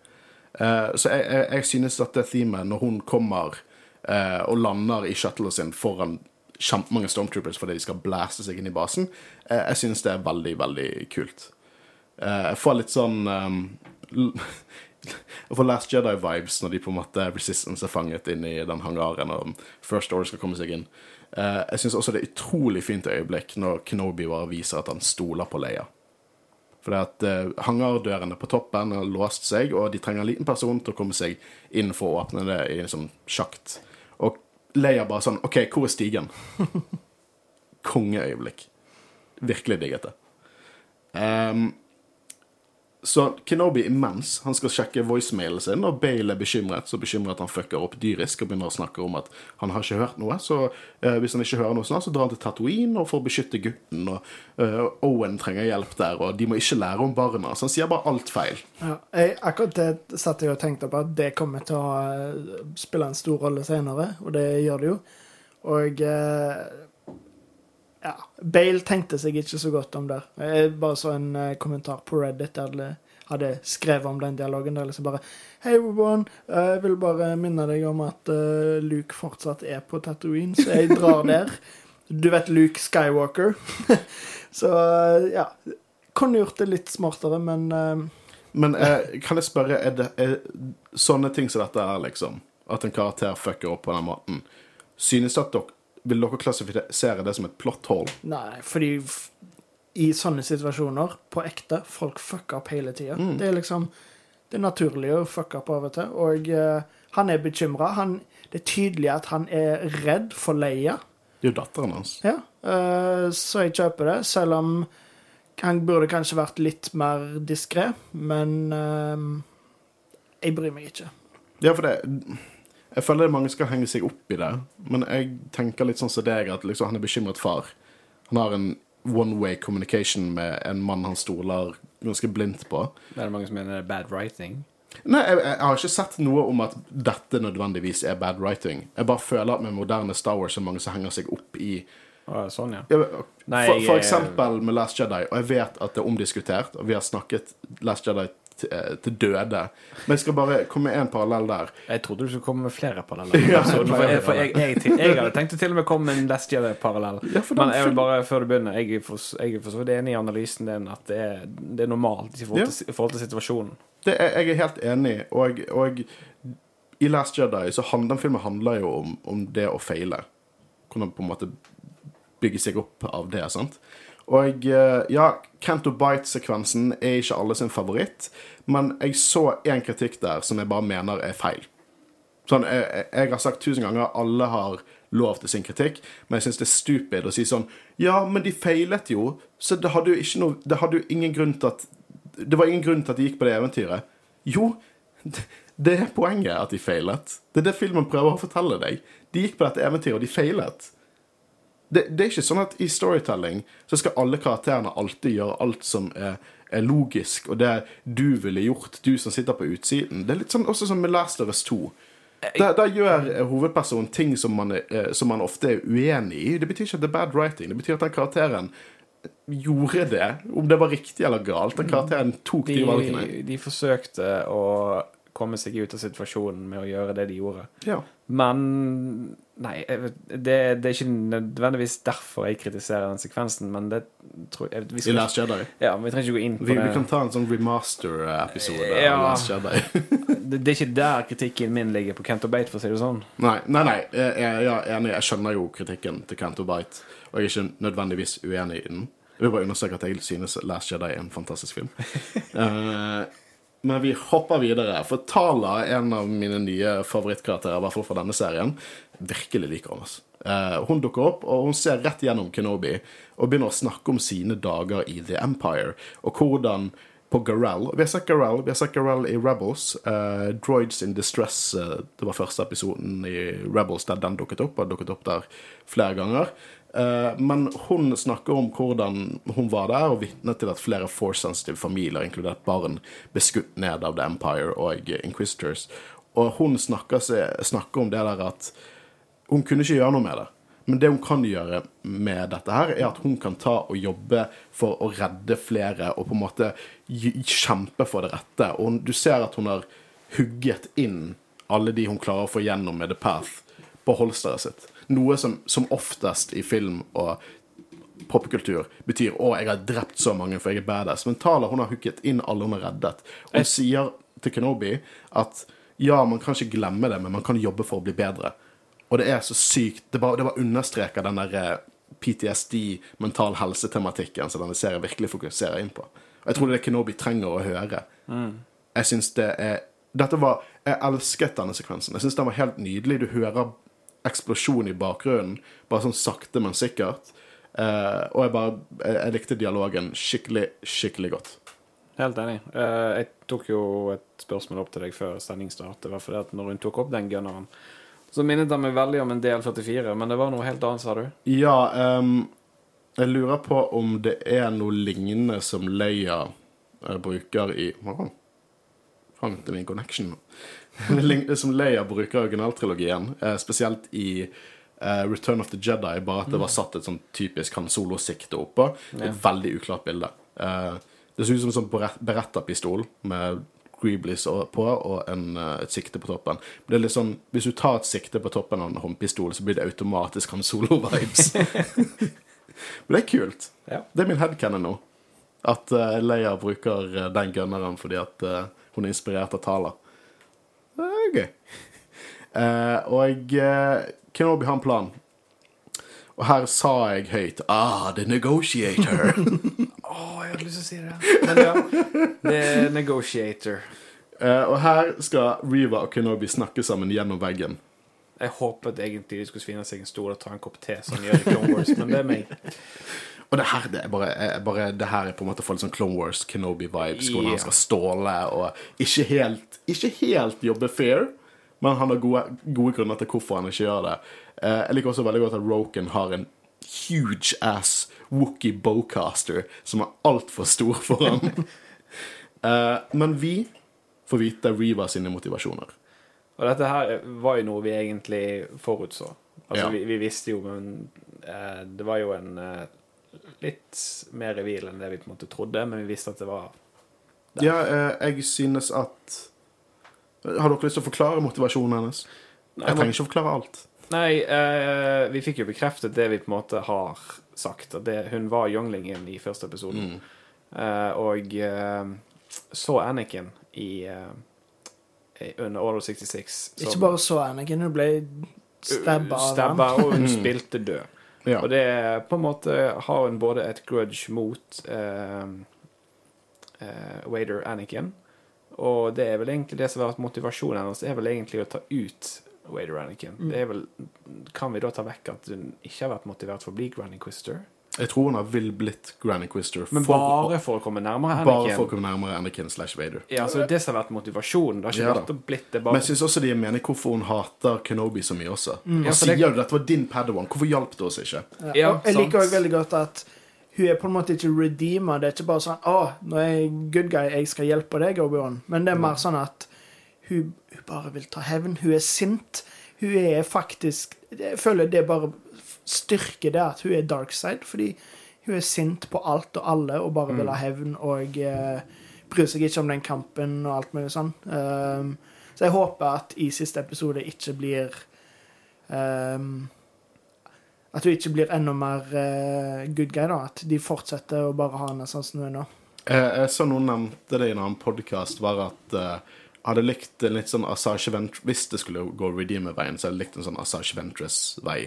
Uh, så jeg, jeg, jeg synes at det themet, når hun kommer uh, og lander i shuttlen sin foran kjempemange stormtroopers fordi de skal blæste seg inn i basen, jeg synes det er veldig, veldig kult. Jeg får litt sånn um, Jeg får Last Jedi-vibes når de på en måte Resistance er fanget inn i den hangaren og First Order skal komme seg inn. Eh, jeg syns også det er utrolig fint øyeblikk når Kenobi bare viser at han stoler på Leia. For det at eh, hangardørene på toppen har låst seg, og de trenger en liten person til å komme seg inn for å åpne det i sånn sjakt. Og Leia bare sånn OK, hvor er stigen? Kongeøyeblikk. Virkelig digget det. Um, så Kenobi imens han skal sjekke voicemailen sin, og Bale er bekymret. Så bekymret at han fucker opp dyrisk og begynner å snakke om at han har ikke hørt noe. Så eh, hvis han ikke hører noe snart, så drar han til Tatooine og får beskytte gutten. Og eh, Owen trenger hjelp der, og de må ikke lære om barna. Så han sier bare alt feil. Ja, jeg, akkurat det satt jeg og tenkte på, at det kommer til å eh, spille en stor rolle senere, og det gjør det jo. Og eh, ja, Bale tenkte seg ikke så godt om det. Jeg bare så en uh, kommentar på Reddit der de hadde skrevet om den dialogen. Der liksom bare Hei, Robon. Jeg vil bare minne deg om at uh, Luke fortsatt er på Tatooine, så jeg drar der. Du vet Luke Skywalker. så ja. Kunne gjort det litt smartere, men Men kan jeg spørre, er det er sånne ting som dette er, liksom? At en karakter fucker opp på den måten. Synes at dere Vil dere klassifisere det som et plot hole? Nei, fordi i sånne situasjoner, på ekte, folk fucker opp hele tida. Det er liksom Det er naturlig å fucke opp av og til. Og uh, han er bekymra. Det er tydelig at han er redd for Leia. Det er jo datteren hans. Ja, uh, så jeg kjøper det, selv om han burde kanskje vært litt mer diskré. Men uh, jeg bryr meg ikke. Ja, for det Jeg føler det mange skal henge seg opp i det, men jeg tenker litt sånn som deg, at liksom, han er bekymret far. Han har en one way communication med en mann han stoler ganske blindt på. Det er mange som mener det er bad writing. Nei, jeg, jeg har ikke sett noe om at dette nødvendigvis er bad writing. Jeg bare føler at med moderne Star Wars er mange som henger seg opp i sånn, ja. for, for eksempel med Last Jedi, og jeg vet at det er omdiskutert, og vi har snakket Last Jedi til, eh, døde. Men jeg skal bare komme med en parallell der. Jeg trodde du skulle komme med flere paralleller. Ja, Så, for jeg, for jeg, jeg, jeg hadde tenkt til og med komme med en Last Jedi-parallell. Ja, Men jeg vil bare, før du begynner, jeg er for, så vidt enig i analysen din at det er, det er normalt i forhold, til, i forhold til situasjonen. Det er, jeg er helt enig, og, og i Last Jedi så handler, den filmen handler jo om, om det å feile. Hvordan på en måte bygge seg opp av det, sant? Og eh, ja, Canto Bite-sekvensen er ikke alle sin favoritt, men jeg så en kritikk der som jeg bare mener er feil. Sånn, jeg, jeg- har sagt tusen ganger alle har lov til sin kritikk, men jeg syns det er stupid å si sånn Ja, men de feilet jo, så det hadde jo noe Det hadde jo ingen grunn til at Det var ingen grunn til at de gikk på det eventyret. Jo, det er poenget at de feilet. Det er det filmen prøver å fortelle deg. De gikk på dette eventyret, og de feilet. Det, det er ikke sånn at i storytelling så skal alle karakterene alltid gjøre alt som er, er logisk, og det du ville gjort, du som sitter på utsiden. Det er litt sånn også som med Last of Us 2. Der, der gjør hovedpersonen ting som man, er, eh, som man ofte er uenig i. Det betyr ikke at det er bad writing. Det betyr at den karakteren gjorde det. Om det var riktig eller galt. Den karakteren tok de, valgene. De, de forsøkte å komme seg ut av situasjonen med å gjøre det de gjorde. Ja. Men Nei, det, det er ikke nødvendigvis derfor jeg kritiserer den sekvensen, men det tror jeg vi I Last Jedi. Ja, men vi trenger ikke gå inn på Vi, det. vi kan ta en sånn remaster-episode Ja. av Last Jedi. det. Det er ikke der kritikken min ligger på Kent og Bate, for å si det sånn. Nei, nei, nei. Jeg, jeg, jeg. Jeg skjønner jo kritikken til Canto Bate, og jeg er ikke nødvendigvis uenig i den. Jeg vil bare understreke at jeg synes Last Jedi er en fantastisk film. uh, men vi hopper videre, for Tala er en av mine nye favorittkarakterer, i hvert fall fra denne serien. Virkelig liker henne. Eh, hun dukker opp, og hun ser rett gjennom Kenobi og begynner å snakke om sine dager i The Empire, og hvordan på Garell. Vi har sett Garell, vi har sett Garell i Rebels. Uh, Droids in Distress, uh, det var første episoden i Rebels der den dukket opp, og dukket opp der flere ganger. Men hun snakker om hvordan hun var der, og vitne til at flere force-sensitive familier, inkludert barn, ble skutt ned av The Empire og Inquisitors. Og hun snakker, snakker om det der at hun kunne ikke gjøre noe med det. Men det hun kan gjøre med dette her, er at hun kan ta og jobbe for å redde flere og på en måte kjempe for det rette. Og hun, du ser at hun har hugget inn alle de hun klarer å få gjennom med The Path på holsteret sitt. Noe som, som oftest i film og popkultur betyr 'Å, jeg har drept så mange, for jeg er badass'. Men Tala hun har hooket inn alle hun har reddet. Hun sier til Kenobi at ja, man kan ikke glemme det, men man kan jobbe for å bli bedre. Og det er så sykt. Det bare, det bare understreker den der eh, PTSD, mental helse-tematikken som denne serien virkelig fokuserer inn på. Og jeg tror det er det Kenobi trenger å høre. Jeg syns det er Dette var Jeg elsket denne sekvensen. Jeg syns den var helt nydelig. Du hører eksplosjon i bakgrunnen, bare sånn sakte, men sikkert. Uh, og jeg bare jeg, jeg likte dialogen skikkelig, skikkelig godt. Helt enig. Uh, jeg tok jo et spørsmål opp til deg før sending startet. Det var fordi at når hun tok opp den gunneren, så minnet han meg veldig om en del44, men det var noe helt annet, sa du? Ja, um, jeg lurer på om det er noe lignende som Leia eh, bruker i Hva faen? Det er min connection. Ling- som Leia bruker i originaltrilogien, eh, spesielt i Uh, Return of the Jedi, bare at det var satt et sånn typisk Han Solo-sikte oppå. Et veldig uklart bilde. Uh, det ser ut som en sånn bere- Beretta-pistol med Greeblies på og en, eh, et sikte på toppen. Men det er litt sånn, Hvis du tar et sikte på toppen av en håndpistol, så blir det automatisk Han Solo-vibes. Men det er kult. Ja. Det er min headcanon nå. At uh, Leia bruker eh, den gunneren fordi at uh, hun er inspirert av Tala. Det er gøy. Uh, og uh, Kenobi har en plan. Og her sa jeg høyt Ah, the negotiator. Å, jeg hadde lyst til å si det. Men ja, det er Negotiator. Uh, og her skal Riva og Kenobi snakke sammen gjennom veggen. Jeg håpet egentlig de skulle finne seg en stol og ta en kopp te, som gjør i Clone Wars, men det er meg. Og det her, det er bare, er bare, det her er på en måte for litt sånn Clone Wars, Kenobi-vibes, hvor yeah. han skal ståle og ikke helt, ikke helt jobbe fair, men han har gode, gode grunner til hvorfor han ikke gjør det. Uh, jeg liker også veldig godt at Roken har en huge ass Wookie bowcaster som er altfor stor for ham. uh, men vi får vite Reva sine motivasjoner. Og dette her var jo noe vi egentlig forutså. Altså, Ja. vi, vi visste jo, men uh, det var jo en uh, litt mer reveal enn det vi på en måte trodde, men vi visste at det var Ja, eh, jeg synes at Har dere lyst til å forklare motivasjonen hennes? Jeg trenger ikke å forklare alt. Nei, eh, vi fikk jo bekreftet det vi på en måte har sagt, at det, hun var younglingen i første episoden. Uh, og uh, så Anakin i uh, under Order 66. som- Ikke bare så Anakin, hun ble stabba av Stabba, og hun spilte død. Ja. Og det er på en måte har hun både et grudge mot Wader Anakin, og det er vel egentlig det som har vært motivasjonen hennes, er vel egentlig å ta ut Wader Anakin. Mm. Det er vel, kan vi da ta vekk at hun ikke har vært motivert for å bli Granny Quister? Jeg tror hun har vil blitt Granny Quister. Men for, bare for å komme nærmere Anakin? bare for å komme nærmere Anakin slash Vader. Ja, så det som har vært motivasjonen. Det har ikke Ja vært å blitt det Men jeg syns også de er menig hvorfor hun hater Kenobi så mye også. Ja, Og jo det- at dette var din Padawan, hvorfor hjalp det oss ikke? Ja, Ja, jeg sant. liker òg veldig godt at hun er på en måte ikke redeemer. Det er ikke bare sånn 'Å, nå er jeg good guy, jeg skal hjelpe deg, Obi-Wan'. Men det er mer sånn at hun, hun bare vil ta hevn. Hun er sint. Hun er faktisk Jeg føler det bare styrker det at hun er dark side, fordi hun er sint på alt og alle og bare vil ha hevn og uh, bryr seg ikke om den kampen og alt mulig sånn. Um, så jeg håper at i siste episode ikke blir um, At hun ikke blir enda mer uh, good guy, da. At de fortsetter å bare ha henne sånn som hun er nå. Eh, Jeg så noen nevnte det i en annen podkast, var at eh, hadde likt en litt sånn Asage Ventress Hvis det skulle gå Redeemer-veien, så hadde jeg likt en sånn Asage Ventress-vei.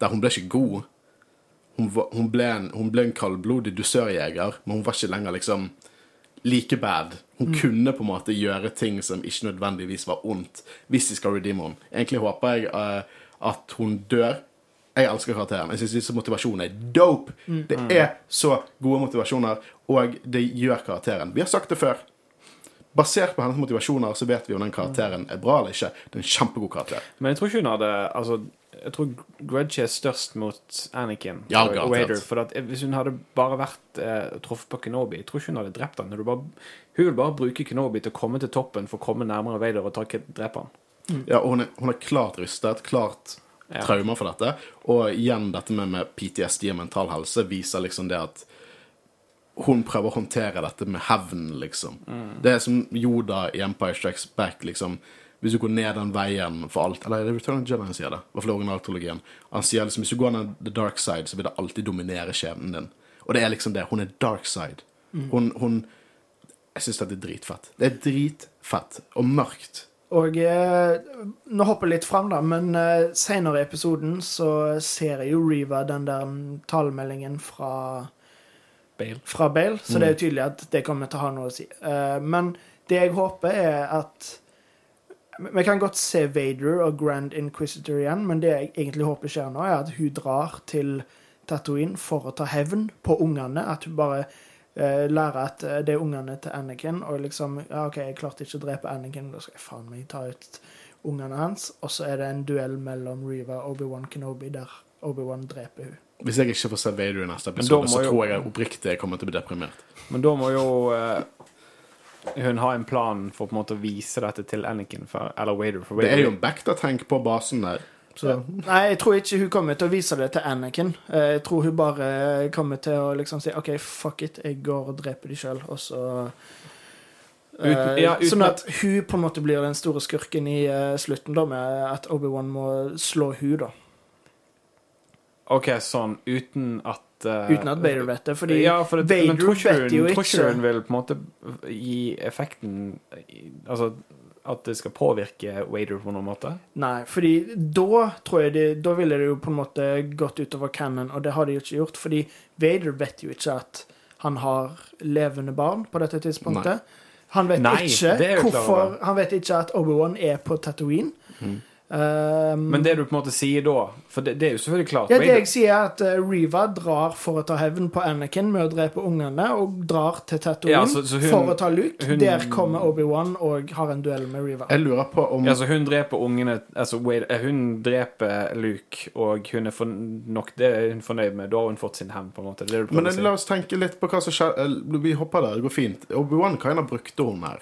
Der hun ble ikke god. Hun, var, hun, ble en, hun ble en kaldblodig dusørjeger, men hun var ikke lenger liksom like bad. Hun kunne på en måte gjøre ting som ikke nødvendigvis var ondt, hvis de skal redeeme henne. Egentlig håper jeg uh, at hun dør. Jeg elsker karakteren. Jeg syns disse motivasjonene er dope. Det er så gode motivasjoner, og det gjør karakteren. Vi har sagt det før. Basert på hennes motivasjoner så vet vi om den karakteren er bra eller ikke. Det er en kjempegod karakter. Men jeg tror ikke hun hadde Altså, jeg tror Grudge er størst mot Anakin Ja, og. Vader. For at hvis hun hadde bare vært eh, truffet på Kenobi, jeg tror ikke hun hadde drept han. Hun, bare, hun vil bare bruke Kenobi til å komme til toppen for å komme nærmere Vader og ta, drepe han. Ja, og hun er, hun er klart rystet, klart Ja. traumer for dette. Og igjen dette med, med PTSD og mental helse viser liksom det at hun prøver å håndtere dette med hevn, liksom. Det er som Yoda i Empire Strikes Back, liksom. Hvis du går ned den veien for alt Eller er det Return of the Jedi han sier det? I hvert fall originaltologien. Han sier liksom hvis du går ned the dark side, så vil det alltid dominere skjebnen din. Og det er liksom det. Hun er dark side. Hun, hun Jeg syns dette er dritfett. Det er dritfett. Og mørkt. Og eh, nå hopper jeg litt fram, da, men eh, senere i episoden så ser jeg jo Riva den der talemeldingen fra Bale. fra Bale, så det er jo tydelig at det kommer til å ha noe å si. Uh, men det jeg håper, er at Vi kan godt se Vader og Grand Inquisitor igjen, men det jeg egentlig håper skjer nå, er at hun drar til Tatooine for å ta hevn på ungene. At hun bare uh, lærer at eh, det er ungene til Anakin, og liksom ja, OK, jeg klarte ikke å drepe Anakin, da skal jeg faen meg ta ut ungene hans. Og så er det en duell mellom Reva og Obi-Wan Kenobi der Obi-Wan dreper hun. Hvis jeg ikke får se Vader i neste episode, så jo- tror jeg oppriktig jeg kommer til å bli deprimert. Men da må jo uh, hun ha en plan for på en måte å vise dette til Anakin, for, eller Vader. For Vader. Det er jo en backta-tank på basen der. Så Nei, jeg tror ikke hun kommer til å vise det til Anakin. Eh, Jeg tror hun bare kommer til å liksom si OK, fuck it, jeg går og dreper de sjøl, og så eh, Uten- ja, uten Sånn at- at hun på en måte blir den store skurken i eh, slutten, da, med at Obi-Wan må slå hun da. OK, sånn uten at uh, Uten at Vader vet det. Fordi ja, for det, Vader tror ikke, vet jo ikke tror ikke hun vil på en måte gi effekten Altså at det skal påvirke Wader på noen måte? Nei, fordi da tror jeg det, Da ville det jo på en måte gått utover canon, og det har de jo ikke gjort. Fordi Vader vet jo ikke at han har levende barn på dette tidspunktet. Han vet Nei, ikke det er jo hvorfor. Han vet ikke at Obi-Wan er på Tatooine. Um, Men det du på en måte sier da For det, det er jo selvfølgelig klart ja, det jeg sier, er at eh, Riva drar for å ta hevn på Anakin med å drepe ungene, og drar til Tatooine Ja, så- så hun- for å ta Luke. hun- Der kommer Obi-Wan og har en duell med Riva. jeg lurer på om Ja, så hun dreper ungene altså, Wader, eh, Hun dreper Luke, og hun er for, nok det er hun fornøyd med. Da har hun fått sin hevn, på en måte. Det er det du Men si. la oss tenke litt på hva som skjer. eh, Vi hopper der, det går fint. Obi-Wan kind of brukte hun her.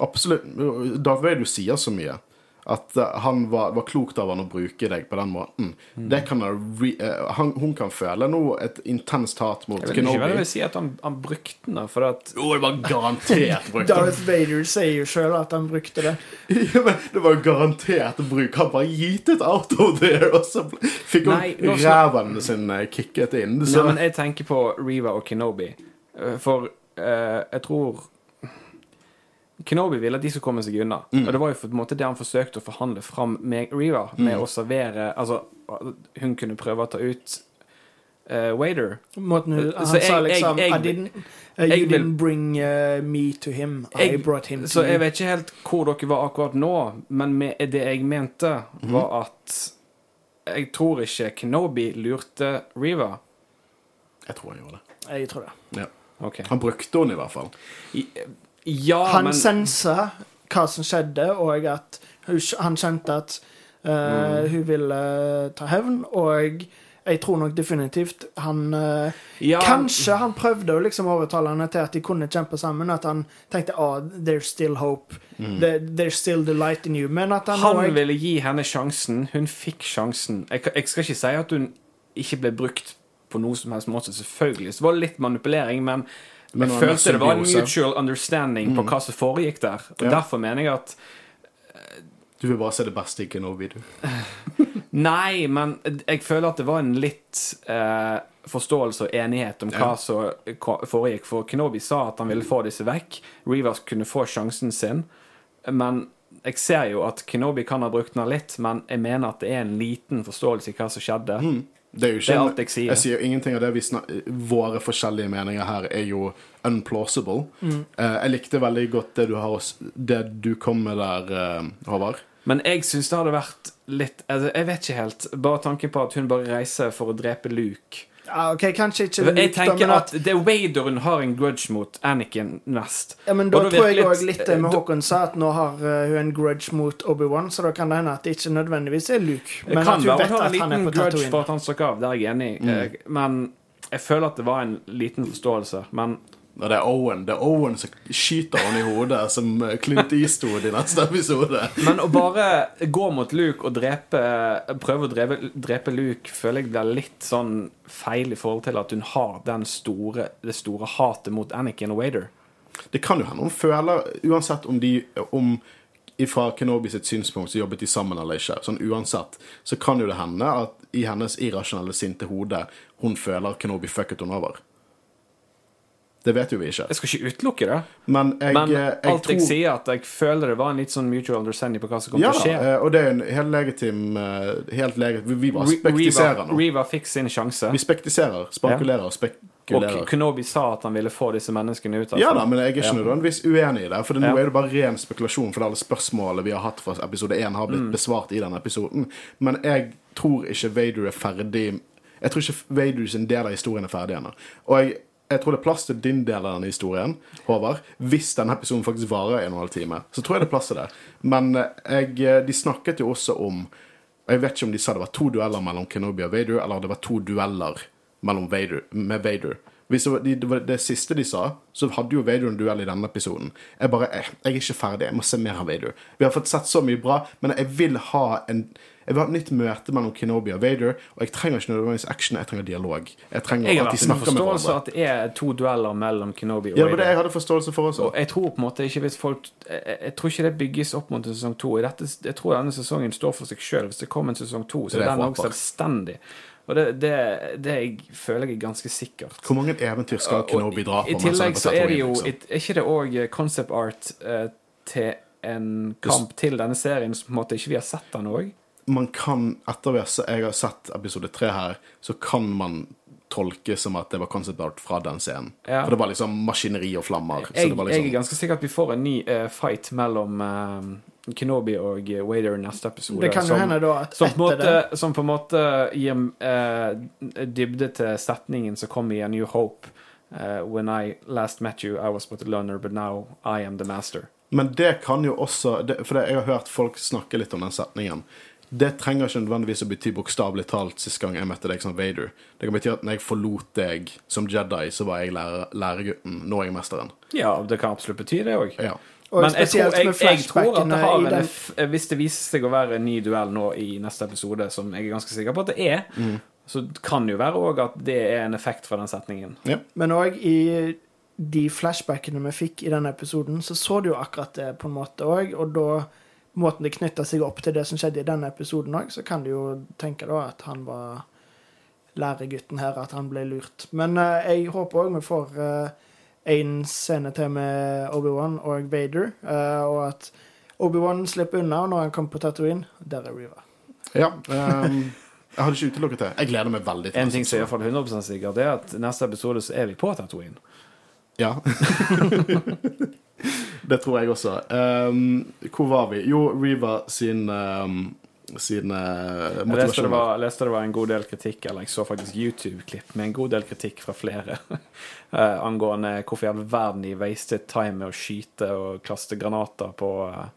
Absolutt. Darth Vader sier så mye. At eh, han var, var klokt av han å bruke deg på den måten. Det kan re, eh, han, Hun kan føle nå et intenst hat mot Kenobi. Jeg vil ikke vel si at han, han brukte den, for at Jo, det var garantert brukt. Darth Vader sier jo sjøl at han brukte det. Ja, men det var garantert bruk. Han bare gitet out of there, og så fikk hun ræven sin kicket inn. Nei, men jeg tenker på Riva og Kenobi. Eh, For uh, jeg tror Kenobi ville at de skulle komme seg unna. Og det var jo på en måte det han forsøkte å forhandle fram med Riva. Med å servere Altså, hun kunne prøve å ta ut uh, waiter. Måten hun, han Så sa liksom jeg- jeg- I didn't, uh, You vil- didn't bring uh, me to him. I Jeg- brought him to Så jeg vet ikke helt hvor dere var akkurat nå, men med, det jeg mente, var at jeg tror ikke Kenobi lurte Riva. jeg tror han gjorde det. Jeg tror det. Ja. Okay. Han brukte henne i hvert fall. I- Ja, Han men sensa hva som skjedde, og at han kjente at uh, Mm. hun ville ta hevn, og jeg tror nok definitivt han uh, ja, Kanskje han prøvde å liksom overtale henne til at de kunne kjempe sammen. At han tenkte oh, there's still hope. There, there's still the light in you. Men at han, Han også- ville gi henne sjansen. Hun fikk sjansen. Jeg, jeg skal ikke si at hun ikke ble brukt på noe som helst måte. Selvfølgelig så var det litt manipulering, men, Men jeg følte det var en mutual understanding på hva som foregikk der. Og Ja. Derfor mener jeg at Du vil bare se det beste i Kenobi, du. Nei, men jeg føler at det var en litt eh, forståelse og enighet om hva Ja. som foregikk. For Kenobi sa at han ville få disse vekk. Reavers kunne få sjansen sin. Men jeg ser jo at Kenobi kan ha brukt den litt, men jeg mener at det er en liten forståelse i hva som skjedde. Det er jo ikke Det er alt jeg sier. Jeg sier jo ingenting av det vi Våre forskjellige meninger her er jo unplausible. Mm. Eh, jeg likte veldig godt det du, har, det du kom med der, eh, Håvard. Men jeg syns det hadde vært litt altså, Jeg vet ikke helt. Bare tanken på at hun bare reiser for å drepe Luke. Ja, OK, kanskje ikke Jeg da, tenker men at det er Vader hun har en grudge mot Anakin mest. Ja, men da Og da tror jeg òg litt- litt det med Håkon sa, at nå har uh, hun en grudge mot Obi-Wan, så da kan det hende at det ikke nødvendigvis er Luke. Det Men kan at hun være vet at en han er liten på grudge for Tatooine. at han stakk av. Det er jeg enig i. Mm. Men jeg føler at det var en liten forståelse. Men Og det er Owen Det er Owen som skyter han i hodet, som eh, Clint Eastwood i neste episode. Men å bare gå mot Luke og drepe prøve å drepe, drepe Luke, føler jeg blir litt sånn feil i forhold til at hun har den store, det store hatet mot Anakin og Wader. Det kan jo hende hun føler, uansett om de om fra Kenobi sitt synspunkt så jobbet de sammen eller ikke, sånn uansett, så kan jo det hende at i hennes irrasjonelle, sinte hode hun føler Kenobi fucket hun over. Det vet jo vi ikke. Jeg skal ikke utelukke det, Men jeg, men jeg, jeg alt jeg tror sier, at jeg føler det var en litt sånn mutual understanding på hva som kommer Ja til å skje. eh, og det er en helt legitim eh, Helt legitim, Vi, bare Re- spektiserer nå. Reva fikk sin sjanse, Vi spektiserer, spekulerer og. Kenobi sa at han ville få disse menneskene ut. Ja da, men jeg er ikke nødvendigvis uenig i det. For nå Ja. er det bare ren spekulasjon, for alle spørsmålene vi har hatt fra episode 1, har Mm. blitt besvart i denne episoden. Men jeg tror ikke Vader er ferdig Jeg tror ikke Vader sin del av historien er ferdig ennå. Og jeg, jeg tror det er plass til din del av denne historien, Håvard. Hvis denne episoden faktisk varer en og en halv time, så tror jeg det er plass til det. Men eh, jeg, de snakket jo også om Jeg vet ikke om de sa det var to dueller mellom Kenobi og Vader, eller det var to dueller Vader, med Vader. Hvis det var, det var det siste de sa, så hadde jo Vader en duell i denne episoden. Jeg bare, jeg, jeg er ikke ferdig, jeg må se mer av Vader. Vi har fått sett så mye bra, men jeg vil ha en jeg vil ha et nytt møte mellom Kenobi og Vader, og jeg trenger ikke nødvendigvis action, jeg trenger dialog. Jeg trenger Jeg har at de snakker med forståelse at det er to dueller mellom Kenobi og Ja, det var det jeg Vader. hadde forståelse for også. Og jeg tror på en måte ikke hvis folk jeg, jeg tror ikke det bygges opp mot en sesong to. Jeg tror denne sesongen står for seg sjøl. Hvis det kommer en sesong to, så Det er den jeg også selvstendig. Og det, det, det jeg føler jeg er ganske sikkert. Hvor mange eventyr skal Kenobi dra på? I tillegg så er det jo liksom? Er ikke det òg concept art eh, til en kamp til denne serien som på en måte ikke vi har sett den òg? Man kan, etter at jeg har sett episode tre her, så kan man tolke som at det var concept art fra den scenen. Ja. For det var liksom maskineri og flammer. så Jeg, det var jeg er liksom, ganske sikker at vi får en ny uh, fight mellom uh, Kenobi og Wader i neste episode. Det kan jo som- hende da at Som på, måte, som på en måte gir uh, dybde til setningen som kom i A New Hope. When I last met you, I was but a learner, but now I am the master. men det kan jo også det, For det, jeg har hørt folk snakke litt om den setningen. Det trenger ikke nødvendigvis å bety bokstavelig talt sist gang jeg møtte deg som Vader. Det kan bety at når jeg forlot deg som Jedi, så var jeg lærer, læregutten. Nå er jeg mesteren. Ja, det kan absolutt bety det òg. Ja. Og Men jeg tror, jeg, jeg tror at det har en den Hvis det viser seg å være en ny duell nå i neste episode, som jeg er ganske sikker på at det er, Mm. så kan det jo være òg at det er en effekt fra den setningen. ja. Men òg i de flashbackene vi fikk i denne episoden, så så du jo akkurat det på en måte òg. Og da måten det knytta seg opp til det som skjedde i denne episoden òg, så kan du jo tenke da at han var læregutten her, at han ble lurt. Men uh, jeg håper òg vi får én scene til med Obi-Wan og Vader, uh, og at Obi-Wan slipper unna når han kommer på Tatooine. Der er Riva. ja um, jeg hadde ikke utelukket det. Jeg gleder meg veldig En ting som er iallfall 100 sikkert, det er at neste episode så er vi på Tatooine. Ja. det tror jeg også. Um, hvor var vi? Jo, Riva sin um, sine motivasjoner. Jeg leste det, var, leste det var en god del kritikk, eller jeg så faktisk YouTube-klipp med en god del kritikk fra flere eh, angående hvorfor i all verden de wastet time med å skyte og kaste granater på eh,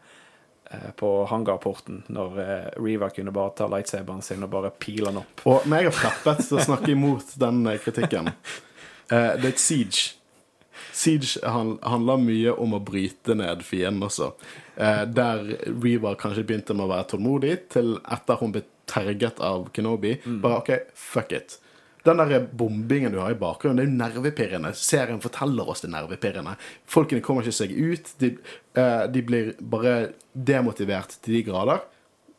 på hangarporten, når eh, Riva kunne bare ta lightsaberen sin og bare pile den opp. Og når jeg har preppet til å snakke imot den eh, kritikken eh, Det er et siege. Siege han, handler mye om å bryte ned fienden også. Eh, der Reaver kanskje begynte med å være tålmodig, til etter hun ble terget av Kenobi. Bare OK, fuck it. Den der bombingen du har i bakgrunnen, det er jo nervepirrende. Serien forteller oss det er nervepirrende. Folkene kommer ikke seg ut. De, eh, de blir bare demotivert til de grader.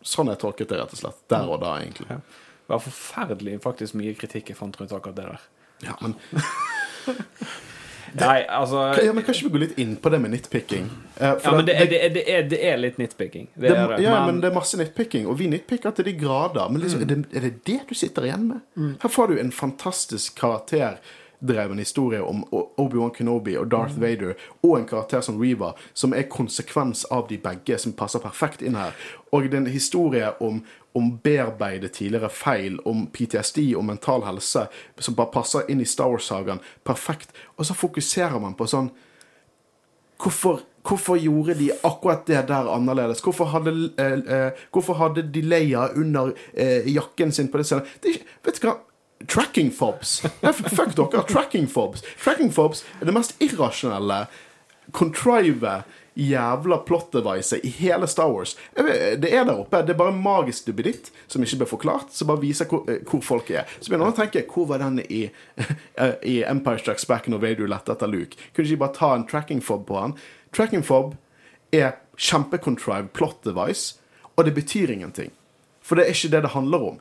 Sånn jeg tolket det, rett og slett. Der og da, egentlig. Det var forferdelig faktisk mye kritikk jeg fant rundt akkurat det der. Ja, men Nei, altså Ja, men Kanskje vi går litt inn på det med nitpicking? Eh, Ja, men det det, det, er, det, er, litt nitpicking. Det er det. ja, men, men det er masse nitpicking, og vi nitpicker til de grader. Men liksom, det, er det det du sitter igjen med? Mm. Her får du en fantastisk karakter dreven historie om Obi-Wan Kenobi og Darth Mm. Vader, og en karakter som Reva, som er konsekvens av de begge, som passer perfekt inn her. Og det er en historie om, om bearbeide tidligere feil, om PTSD og mental helse, som bare passer inn i Star Wars-sagaen perfekt. Og så fokuserer man på sånn Hvorfor, hvorfor gjorde de akkurat det der annerledes? Hvorfor hadde, eh, eh, hvorfor hadde de Leia under eh, jakken sin på det stedet? Det vet du hva? Tracking fobs. Fuck dere. Tracking fobs. Tracking fobs er det mest irrasjonelle, contrive, jævla plot-devicet i hele Star Wars. Det er der oppe. Det er bare magisk duppeditt som ikke blir forklart, som bare viser hvor, eh, hvor folk er. Så begynner man å tenke hvor var den i, i Empire Strikes Back når Vader lette etter Luke? Kunne ikke bare ta en tracking fob på han? Tracking fob er kjempecontrived plot device, og det betyr ingenting. For det er ikke det det handler om.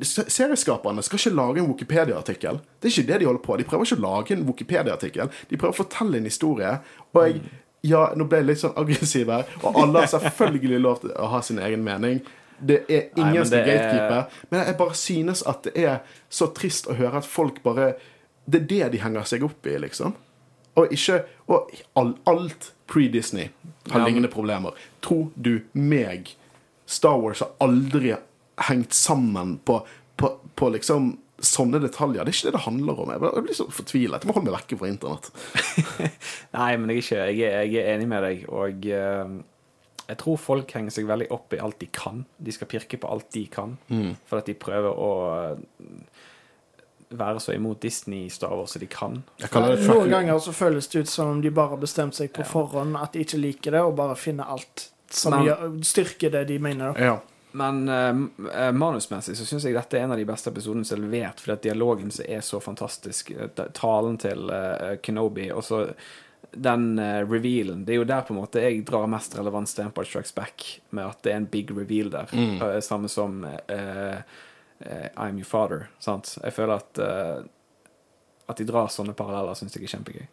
Serieskaperne skal ikke lage en Wikipedia-artikkel. Det er ikke det de holder på. De prøver ikke å lage en Wikipedia-artikkel. De prøver å fortelle en historie. Og jeg, ja, nå ble jeg litt sånn aggressiv her, og alle har selvfølgelig lov til å ha sin egen mening. Det er ingen som er er- gatekeeper. Men jeg bare synes at det er så trist å høre at folk bare Det er det de henger seg opp i, liksom. Og ikke Og alt pre-Disney har Ja, lignende problemer. Tror du meg Star Wars har aldri hengt sammen på, på, på liksom sånne detaljer. Det er ikke det det handler om. Jeg blir så fortvilet. Jeg må holde meg vekke fra internett. Nei, men jeg er, ikke, jeg er, jeg er enig med deg, og uh, jeg tror folk henger seg veldig opp i alt de kan. De skal pirke på alt de kan, for at de prøver å eh, være så imot Disney Star Wars som de kan. Noen ganger så føles det ut som om de bare har bestemt seg på forhånd at de ikke liker det, og bare finner alt som styrker det de mener. Ja. Men eh, manusmessig så syns jeg dette er en av de beste episodene som er levert, fordi at dialogen som er så fantastisk. eh, Talen til uh, Kenobi, og så den uh, revealen. Det er jo der på en måte jeg drar mest relevans til Empire Strikes Back, med at det er en big reveal der. Eh, samme som I'm your father. Sant? Jeg føler at at de drar sånne paralleller, syns jeg er kjempegøy.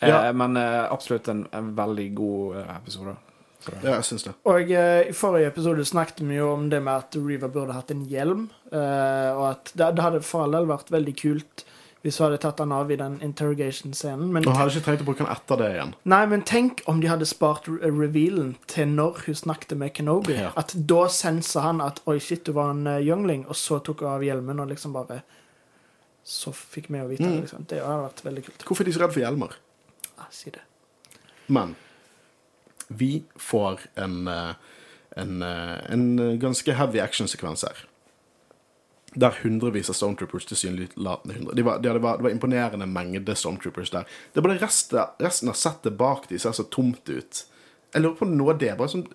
Ja. Men absolutt en, en veldig god episode. Så, ja, jeg syns det. Og eh, i forrige episode snakket vi jo om det med at Reeva burde hatt en hjelm, eh, og at det, det hadde for all del vært veldig kult hvis hun hadde tatt han av i den interrogation-scenen. Men Og hadde ikke trengt å bruke han etter det igjen. Nei, men tenk om de hadde spart revealen til når hun snakket med Kenobi. Ja. At da sensa han at 'oi, shit, du var en uh, youngling', og så tok hun av hjelmen og liksom bare Så fikk vi å vite det. liksom. Det hadde vært veldig kult. Hvorfor er de så redde for hjelmer? Ja, si det. Men vi får en, eh, en, eh, en ganske heavy actionsekvens her. Der hundrevis av Stormtroopers tilsynelatende hundre. De var, de, det, var, det var imponerende mengde Stormtroopers der. Det er bare resten, resten av settet bak de ser så tomt ut. Jeg lurer på noe av det. Bare som...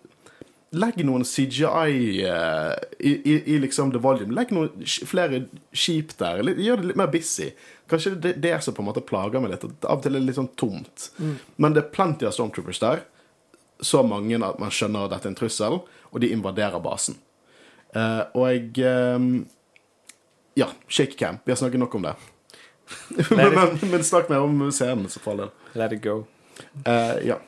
Legg noen CGI uh, i, i, i liksom The Volume. Legg noen flere skip der. Gjør det litt mer busy. Kanskje det er det som på en måte plager meg litt. At av og til er det litt sånn tomt. Men det er plenty av Stormtroopers der. Så mange at man skjønner at dette er en trussel, og de invaderer basen. Eh, og jeg eh, Ja, Shake cam. Vi har snakket nok om det. men, men, men snakk mer om scenen, så for all del. let it go. Eh, ja.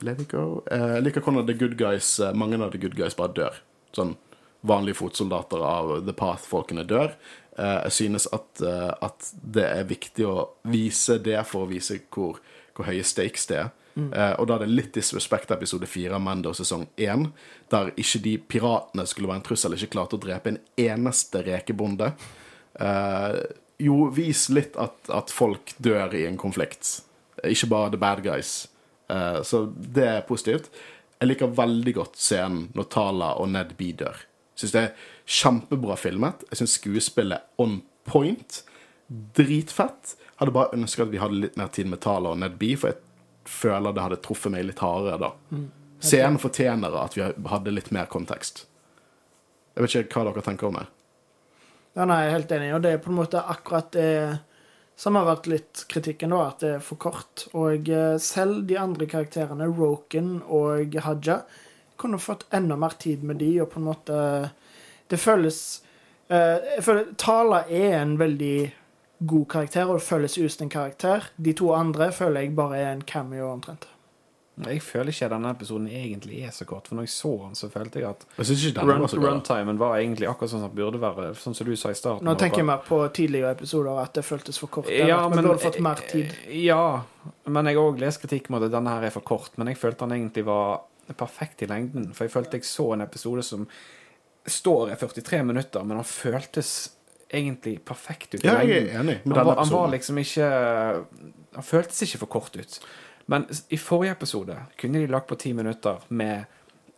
Let it go. Eh, liker hvordan the good guys, eh, mange av the good guys bare dør. Sånn vanlige fotsoldater av The Path-folkene dør. Eh, jeg synes at, at det er viktig å vise det for å vise hvor, hvor høye stakes det er. Eh, og da er det litt disrespect episode fire av Mando sesong én, der ikke de piratene skulle være en trussel, ikke klarte å drepe en eneste rekebonde. Uh, jo, vis litt at, at folk dør i en konflikt. Ikke bare the bad guys. Uh, så det er positivt. Jeg liker veldig godt scenen når Tala og Ned B dør. Syns det er kjempebra filmet. Jeg syns skuespillet on point. Dritfett. Hadde bare ønska at vi hadde litt mer tid med Tala og Ned B, for jeg føler det hadde truffet meg litt hardere da. Scenen fortjener at vi hadde litt mer kontekst. Jeg vet ikke hva dere tenker om det. Ja, nei, jeg er helt enig, og det er på en måte akkurat det som har vært litt kritikken, da, at det er for kort. Og eh, selv de andre karakterene, Roken og Haja, kunne fått enda mer tid med de, og på en måte Det føles eh, Jeg føler Tala er en veldig god karakter, og det føles ut som en karakter. De to andre føler jeg bare er en cameo, omtrent. Jeg føler ikke denne episoden egentlig er så kort, for når jeg så den, så følte jeg at runtimen var så bra. runtimen var egentlig akkurat sånn som den burde være, sånn som du sa i starten. Nå tenker jeg mer på tidligere episoder, at det føltes for kort. Ja, at vi men, burde fått mer tid. Ja, men jeg har òg lest kritikk om at denne her er for kort. Men jeg følte den egentlig var perfekt i lengden. For jeg følte jeg så en episode som står i 43 minutter, men han føltes egentlig perfekt ut Ja, jeg er enig Han var, han var liksom ikke Han føltes ikke for kort ut. Men i forrige episode kunne de lagt på ti minutter med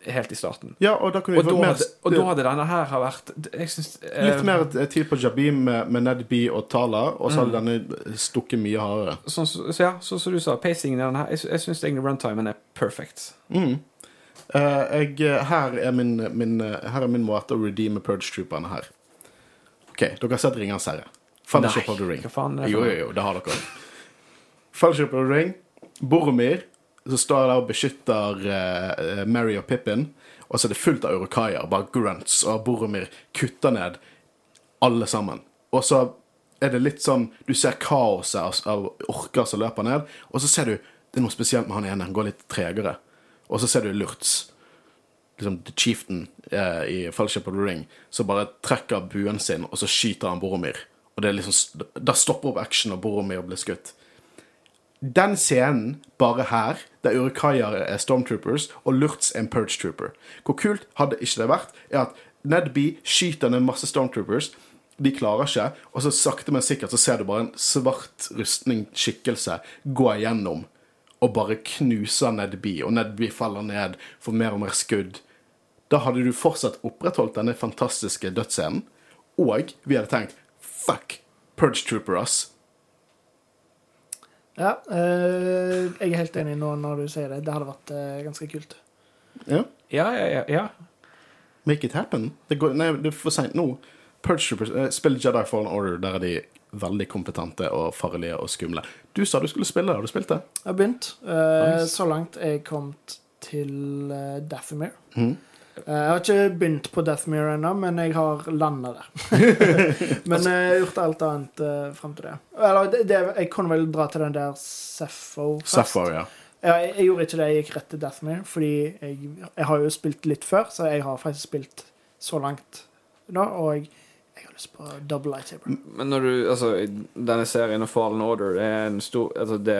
helt i starten. Ja, og da kunne vi fått mer, hadde, og da hadde denne her vært Jeg syns litt mer tid på Jabim med, med Ned B og Tala, og så hadde Mm. denne stukket mye hardere. Sånn så, så ja, sånn som du sa, pacingen i denne her Jeg, jeg syns egentlig runtimen er perfect. Mm. Uh, jeg, her, er min, min, her er min måte å redeeme Purge Trooperne her. OK, dere har sett Ringenes herre. Fellowship of the Ring. hva faen er det Jo, jo, jo, det har dere. Fellowship of the Ring. Boromir, som står der og beskytter uh, Mary og Pippin. Og så er det fullt av urukaier, bare grunts, og Boromir kutter ned alle sammen. Og så er det litt sånn Du ser kaoset av, av orker som løper ned, og så ser du det er noe spesielt med han ene. Han går litt tregere. Og så ser du Lurtz, liksom the chieftain eh, i Fellowship of the Ring, som bare trekker buen sin, og så skyter han Boromir. Og det er liksom Da stopper opp action, og Boromir blir skutt. Den scenen, bare her, der Urukaier er Stormtroopers og Lurtz er en Purge Trooper Hvor kult hadde ikke det vært, er at Ned B skyter ned masse Stormtroopers. De klarer ikke, og så sakte, men sikkert så ser du bare en svart rustning-skikkelse gå igjennom og bare knuser Ned B, og Ned B faller ned, får mer og mer skudd. Da hadde du fortsatt opprettholdt denne fantastiske dødsscenen, og vi hadde tenkt fuck, Purge Trooper, ass. Ja, øh, jeg er helt enig nå når du sier det. Det hadde vært øh, ganske kult. Ja. Ja, ja, ja. ja. Make it happen. Det, går, nei, det er for seint nå. Purge Troopers, eh, Spill Jedi Fallen Order, der er de veldig kompetente og farlige og skumle. Du sa du skulle spille, har du spilt det? Jeg har begynt. Uh, Nice. Så langt er jeg kommet til uh, Dathomir. Mhm. Eh, jeg har ikke begynt på Deathmere ennå, men jeg har landa der. men Altså- eh, jeg har gjort alt annet uh, fram til det. Eller det, det, jeg kunne vel dra til den der Sappho først. Sapphire, ja. Ja, jeg, jeg gjorde ikke det. Jeg gikk rett til Deathmere, fordi jeg, jeg har jo spilt litt før, så jeg har faktisk spilt så langt nå, og jeg, jeg har lyst på double lightsaber. Men når du Altså, denne serien og Fallen Order det er en stor Altså, det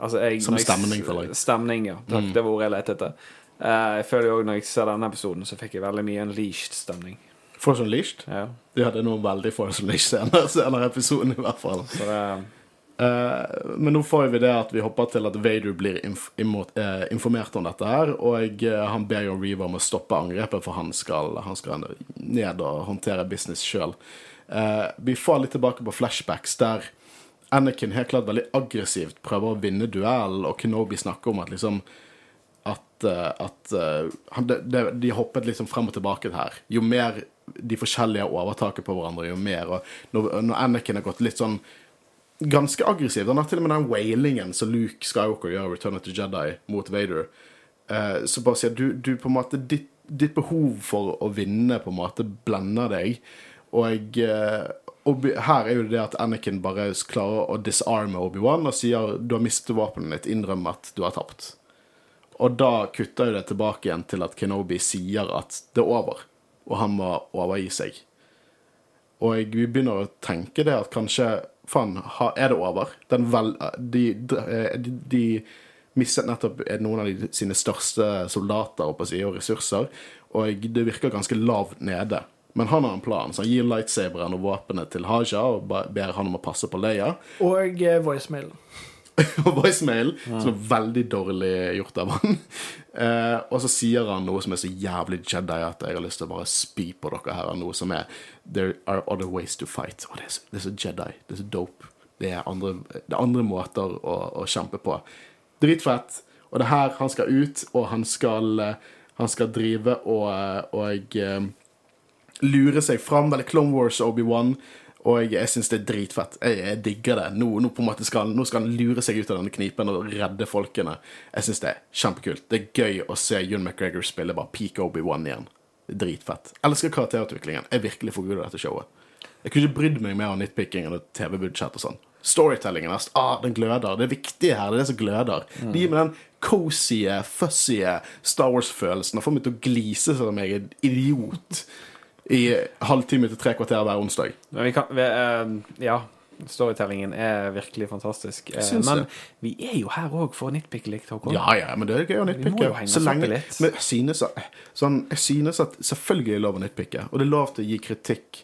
Altså, jeg Som stemning, føler jeg. Stemning, ja. Takk, Mm. det var ordet jeg lette etter. Eh, jeg føler jo òg når jeg ser denne episoden, så fikk jeg veldig mye unleashed stemning. Force Unleashed? Ja, De hadde noen veldig Force Unleashed senere episoden, i hvert fall. så det Uh, men nå får vi det at vi hopper til at Vader blir inf imot, uh, informert om dette her, og uh, han ber jo Reaver om å stoppe angrepet, for han skal, han skal ned og håndtere business sjøl. vi får litt tilbake på flashbacks der Anakin helt klart veldig aggressivt prøver å vinne duellen, og Kenobi snakker om at liksom at, eh, at eh, det, De hoppet liksom frem og tilbake her. Jo mer de forskjellige overtaket på hverandre, jo mer. Og når, når Anakin har gått litt sånn ganske aggressiv Han har til og med den wailingen som Luke Skywalker gjør i Return of the Jedi mot Vader. Eh, så bare sier du, du på en måte ditt, ditt behov for å vinne på en måte blender deg. Og, eh, og her er jo det at Anakin bare klarer å disarme Obi-Wan og sier du har mistet våpenet ditt, innrøm at du har tapt. Og da kutter jo det tilbake igjen til at Kenobi sier at det er over, og han må overgi seg. Og vi begynner å tenke det at kanskje Faen, er det over? Vel, de, de, de mistet nettopp noen av de, sine største soldater og ressurser, og det virker ganske lavt nede. Men han har en plan, så han gir lightsaberen og våpenet til Haja og ber han om å passe på Leia. Og uh, og voicemail, som er veldig dårlig gjort av han. Eh, og så sier han noe som er så jævlig Jedi at jeg har lyst til å bare spy på dere her. Noe som er There are other ways to fight. Og det er så, det er så Jedi. Det er så dope. Det er andre, det er andre måter å, å kjempe på. Dritfett. Og det er her han skal ut, og han skal, eh, han skal drive og, eh, og eh, lure seg fram. Veldig Clone Wars Obi-Wan. Og jeg syns det er dritfett. Jeg, jeg digger det. Nå, nå, på en måte skal, nå skal han lure seg ut av denne knipen og redde folkene. Jeg syns det er kjempekult. Det er gøy å se Jun McGregor spille bare peak Obi-Wan igjen. Dritfett. Jeg elsker karakterutviklingen. Jeg virkelig forguder dette showet. Jeg kunne ikke brydd meg mer om nitpicking og TV-budsjett og sånn. Storytellingen er ah, den gløder. Det viktige her. Det er det som gløder. Mm. De med den cozy, fussy Star Wars-følelsen og får meg til å glise som jeg er en idiot i halvtime til tre kvarter hver onsdag. Men vi kan vi, uh, Ja, storytellingen er virkelig fantastisk. Eh, men det. vi er jo her òg for å nitpicke litt, Håkon. Ja, ja, men det er gøy å nitpicke. Så lenge, litt. men jeg synes, sånn, jeg synes at selvfølgelig er det lov å nitpicke, og det er lov til å gi kritikk.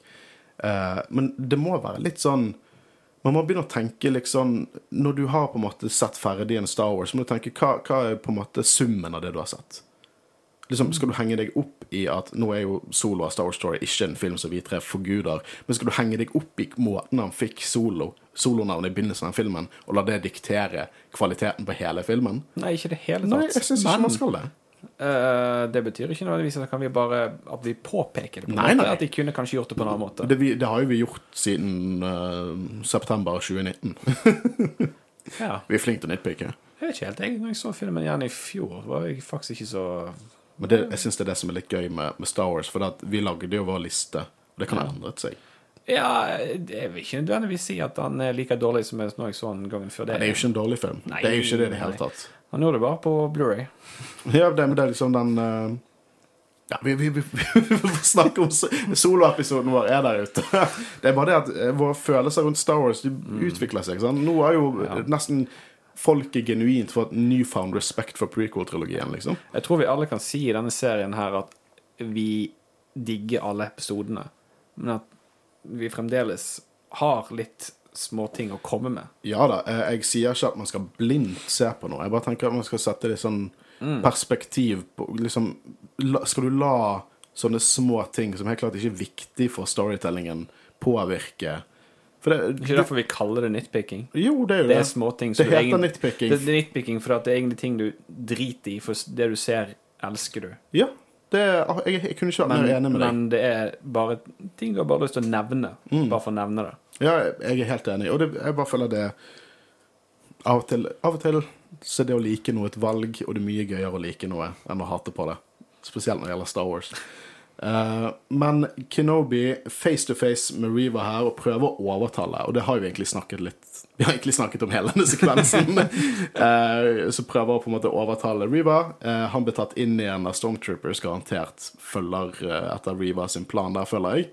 Uh, men det må være litt sånn Man må begynne å tenke liksom Når du har på en måte sett ferdig en Star Wars, så må du tenke hva, hva er på en måte summen av det du har sett? Liksom, Skal du henge deg opp i at Nå er jo Solo av Star Wars Story ikke en film som vi tre forguder, men skal du henge deg opp i måten han fikk solo solonavnet i begynnelsen av filmen, og la det diktere kvaliteten på hele filmen? Nei, ikke det hele tatt. Nei, jeg syns ikke man skal det. Uh, det betyr ikke nødvendigvis at vi bare At vi påpeker det på Nei, nei. At de kunne kanskje gjort det på en annen måte. Det, vi, det har jo vi gjort siden uh, september 2019. Ja. Vi er flinke til å nitpicke. Jeg vet ikke helt. Jeg, når jeg så filmen igjen i fjor, var jeg faktisk ikke så Men det, jeg syns det er det som er litt gøy med, med Star Wars, for vi lagde jo vår liste, og det kan ha endret seg. Ja, jeg vil ikke nødvendigvis si at han er like dårlig som jeg- når jeg så den gangen før det. Det er jo ikke en dårlig film. Nei, det er jo ikke det i det hele tatt. Han gjorde det bare på Blu-ray Ja, det, det er liksom den uh... Ja, vi, vi, vi, vi får snakke om soloepisoden vår er der ute. Det er bare det at eh, våre følelser rundt Star Wars de utvikler seg. Sant? Nå er jo Mm. Ja. nesten folket genuint fått newfound respect for prequel-trilogien, liksom. Jeg tror vi alle kan si i denne serien her at vi digger alle episodene, men at vi fremdeles har litt småting å komme med. Ja da, jeg, jeg sier ikke at man skal blindt se på noe. Jeg bare tenker at man skal sette det i sånn Mm. perspektiv på liksom, la, Skal du la sånne små ting som helt klart ikke er viktig for storytellingen, påvirke For det, Det ikke derfor vi kaller det nitpicking. Jo, det er jo Det er småting Det heter nitpicking. Det, det er nitpicking for at det er egentlig ting du driter i, for det du ser, elsker du. Ja, det ah, jeg, jeg kunne ikke vært mer enig med deg. men det er bare ting du har bare lyst til å nevne, Mm. bare for å nevne det. Ja, jeg er helt enig. Og det, jeg bare føler det av og, til, av og til så er det å like noe et valg, og det er mye gøyere å like noe enn å hate på det. Spesielt når det gjelder Star Wars. Eh, men Kenobi face to face med Reva her og prøver å overtale, og det har vi egentlig snakket litt Vi har egentlig snakket om hele denne sekvensen. uh, så prøver å på en måte overtale Reva. Uh, han blir tatt inn igjen av Stormtroopers, garantert følger etter Reva sin plan der, føler jeg.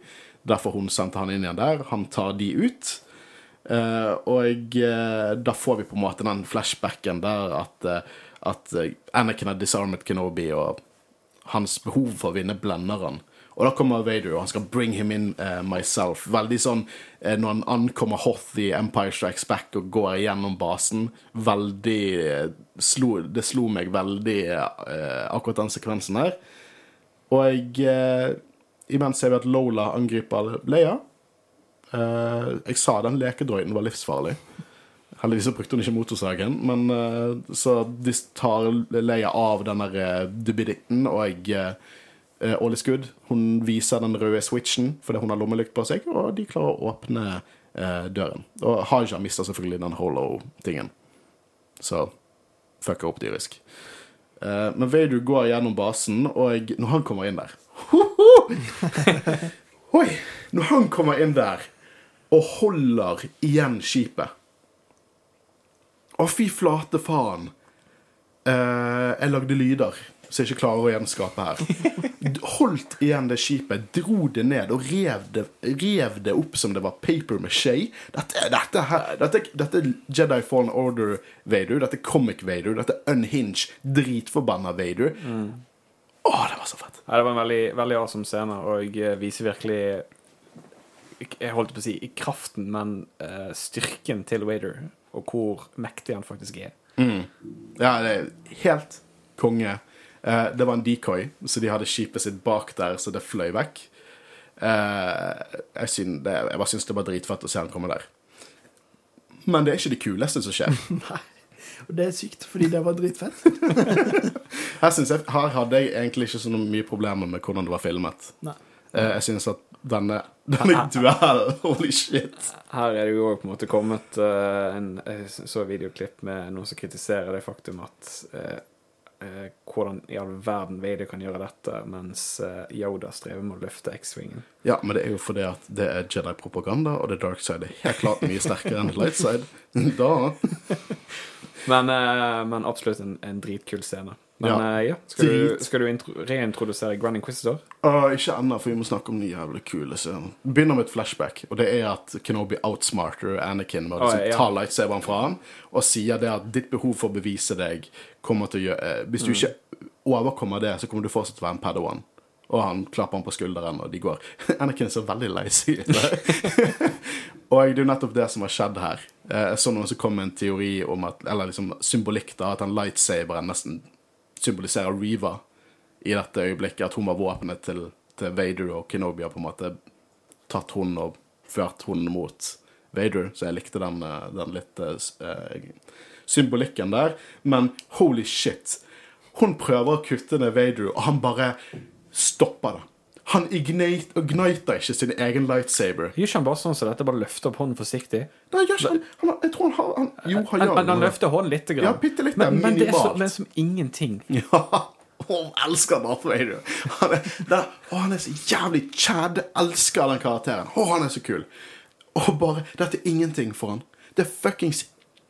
Derfor hun sendte han inn igjen der. Han tar de ut. Og da får vi på en måte den flashbacken der at, at Anakin har disarmet Kenobi, og hans behov for å vinne blender han. Og da kommer Vader, og han skal bring him in uh, myself. Veldig sånn uh, når han ankommer Hoth i Empire Strikes Back og går gjennom basen. Veldig uh, slo, Det slo meg veldig, akkurat den sekvensen her. Og eh, imens ser vi at Lola angriper Leia. Jeg sa den lekedroiden var livsfarlig. Heldigvis brukte hun ikke motorsagen, men uh, så de tar Leia av den der uh, duppeditten, og uh, All is good. hun viser den røde switchen fordi hun har lommelykt på seg, og de klarer å åpne uh, døren. Og Haja mister selvfølgelig den hollow-tingen, så fucker opp dyrisk. Uh, men Vader går gjennom basen, og når han kommer inn der Oi! Når han kommer inn der og holder igjen skipet Å, fy flate faen. Eh, jeg lagde lyder som jeg ikke klarer å gjenskape her. Holdt igjen det skipet, dro det ned og rev det, rev det opp som det var paper maché. Dette, dette, dette, dette er Jedi Fallen Order Vader. Dette er Comic Vader. Dette er Unhinged, dritforbanna Vader. Å, det var så fett. Ja, det var en veldig, veldig awesome scene, og jeg viser virkelig Jeg holdt på å si ikke kraften, men uh, styrken til Wader, og hvor mektig han faktisk er. Ja, det er helt konge. Eh, det var en decoy, så de hadde skipet sitt bak der, så det fløy vekk. Eh, jeg, synes det, jeg bare syns det var dritfett å se han komme der. Men det er ikke det kuleste som skjer. Og det er sykt, fordi det var dritfett. Her, jeg, her hadde jeg egentlig ikke så mye problemer med hvordan det var filmet. Nei. Eh, jeg syns at denne, denne duellen Holy shit. Her er det jo på en måte kommet uh, en Jeg så videoklipp med noen som kritiserer det faktum at uh, uh, hvordan i all verden Vader kan gjøre dette, mens eh, Yoda strever med å løfte X-Wingen. Ja, men det er jo fordi at det er Jedi-propaganda, og det dark side er helt klart mye sterkere enn light side. Da Men, eh, men absolutt en, en dritkul scene. Men Ja. ja, ja. Skal du, skal du reintrodusere Grand Inquisitor? Uh, ikke ennå, for vi må snakke om den jævlig kule scenen. Begynner med et flashback, og det er at Kenobi outsmarter Anakin med å liksom, ja. ta lightsaberen fra ham, og sier det at ditt behov for å bevise deg kommer til å gjøre eh, Hvis du Mm. ikke overkommer det, så kommer du fortsatt til å være en padawan. Og han klapper han på skulderen, og de går. Anakin er så veldig lei seg. og det er jo nettopp det som har skjedd her. Eh, Jeg så noen som kom med en teori om at Eller liksom symbolikk, da, at den lightsaberen nesten symboliserer Reva i dette øyeblikket. At hun var våpenet til, til Vader, og Kenobi har på en måte tatt hun og ført hun mot Vader. Så jeg likte den, eh, den litt uh, symbolikken der. Men holy shit. Hun prøver å kutte ned Vader, og han bare stopper det. Han igniter ikke sin egen lightsaber. Gjør ikke han bare sånn som dette? Bare løfter opp hånden forsiktig? Nei, gjør ikke han, han Jeg tror han har han, Jo, han Han, han, han løfter hånden litt. Grann. Ja, bitte litt, men, men det er så, som ingenting. Ja. Å, jeg elsker Darth Vader. Han er, det, oh, han er så jævlig Chad. Elsker den karakteren. Å, han er så kul. Og bare Dette er ingenting for han. Det er fuckings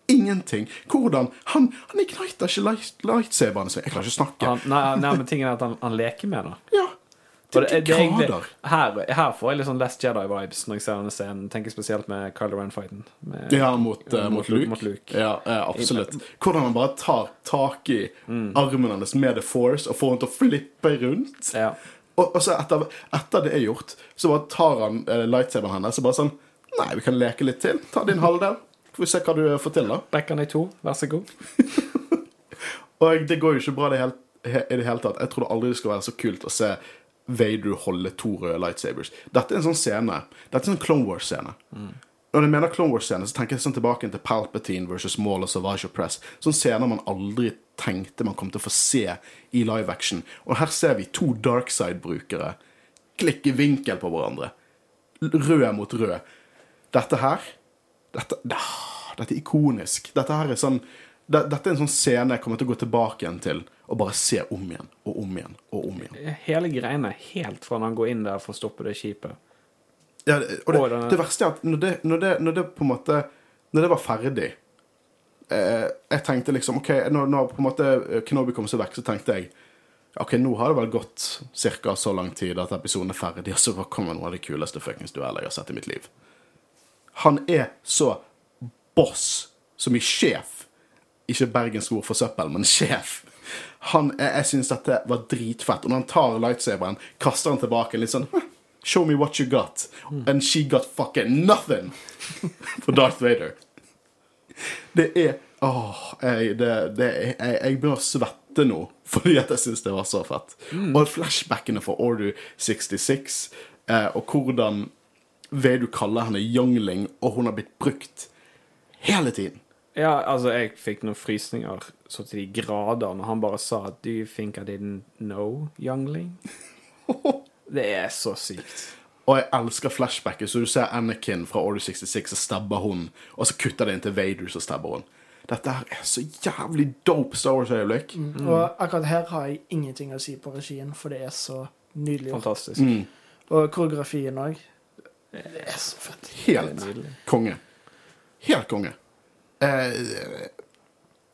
ingenting. Hvordan Han, han igniter ikke light, lightsaberen sin. Jeg klarer ikke å snakke. Han, nei, nei, men tingen er at han, han leker med det. Ja. Det, det, er egentlig- her, her får jeg litt sånn Last Jedi-vibes når jeg ser denne scenen. Tenker spesielt med Kylo Ren-fighten. Ja, mot, uh, mot mot, Luke- mot Luke. Ja, absolutt. Hvordan han bare tar tak i armen hennes med The Force og får henne til å flippe rundt. Ja. Og, og så etter, etter det er gjort, så bare tar han eh, lightsaberen hennes og bare sånn Nei, vi kan leke litt til. Ta din halvdel. Får vi se hva du får til, da. Brekker den i to, vær så god. Og det går jo ikke bra det helt, he, i det hele tatt. Jeg trodde aldri det skulle være så kult å se Vader holde to røde lightsabers. Dette er en sånn scene. Dette er en Clone Wars-scene. Når jeg mener Clone Wars-scene, så tenker jeg sånn tilbake til Palpatine versus Maul og Savage og Press. Sånne scener man aldri tenkte man kom til å få se i live action. Og her ser vi to darkside-brukere klikke vinkel på hverandre. Rød mot rød. Dette her Dette, dette er ikonisk. Dette her er sånn det, Dette er en sånn scene jeg kommer til å gå tilbake igjen til og bare se om igjen og om igjen og om igjen. Hele greiene helt fra når han går inn der for å stoppe det skipet. Ja, og det, Og den- det verste er at når det, når, det, når det på en måte Når det var ferdig eh, Jeg tenkte liksom OK, når, når på en måte eh, Kenobi kom seg vekk, så tenkte jeg OK, nå har det vel gått ca. så lang tid at episoden er ferdig, og så kommer noe av de kuleste fuckings dueller jeg har sett i mitt liv. Han er så boss, som i sjef. Ikke bergensk ord for søppel, men sjef. Han, jeg syns dette var dritfett. Og når han tar lightsaberen, kaster han tilbake litt sånn Show me what you got. And she got fucking nothing for Darth Vader. Det er Åh, jeg, det, det, jeg, jeg begynner å svette nå fordi at jeg syns det var så fett. Og flashbackene fra Order 66, eh, og hvordan Vedu kaller henne youngling, og hun har blitt brukt hele tiden. Ja, altså, jeg fikk noen frysninger så til de grader når han bare sa Do you think I didn't know, youngling? Det er så sykt. Og jeg elsker flashbacket. Så du ser Anakin fra Order 66, så stabber hun. Og så kutter det inn til Vader, så stabber hun. Dette her er så jævlig dope Star Wars-øyeblikk. Og akkurat her har jeg ingenting å si på regien, for det er så nydelig. Fantastisk. Mm. Og koreografien òg. Det er så fett. Helt Nydelig. konge. Helt konge. Eh,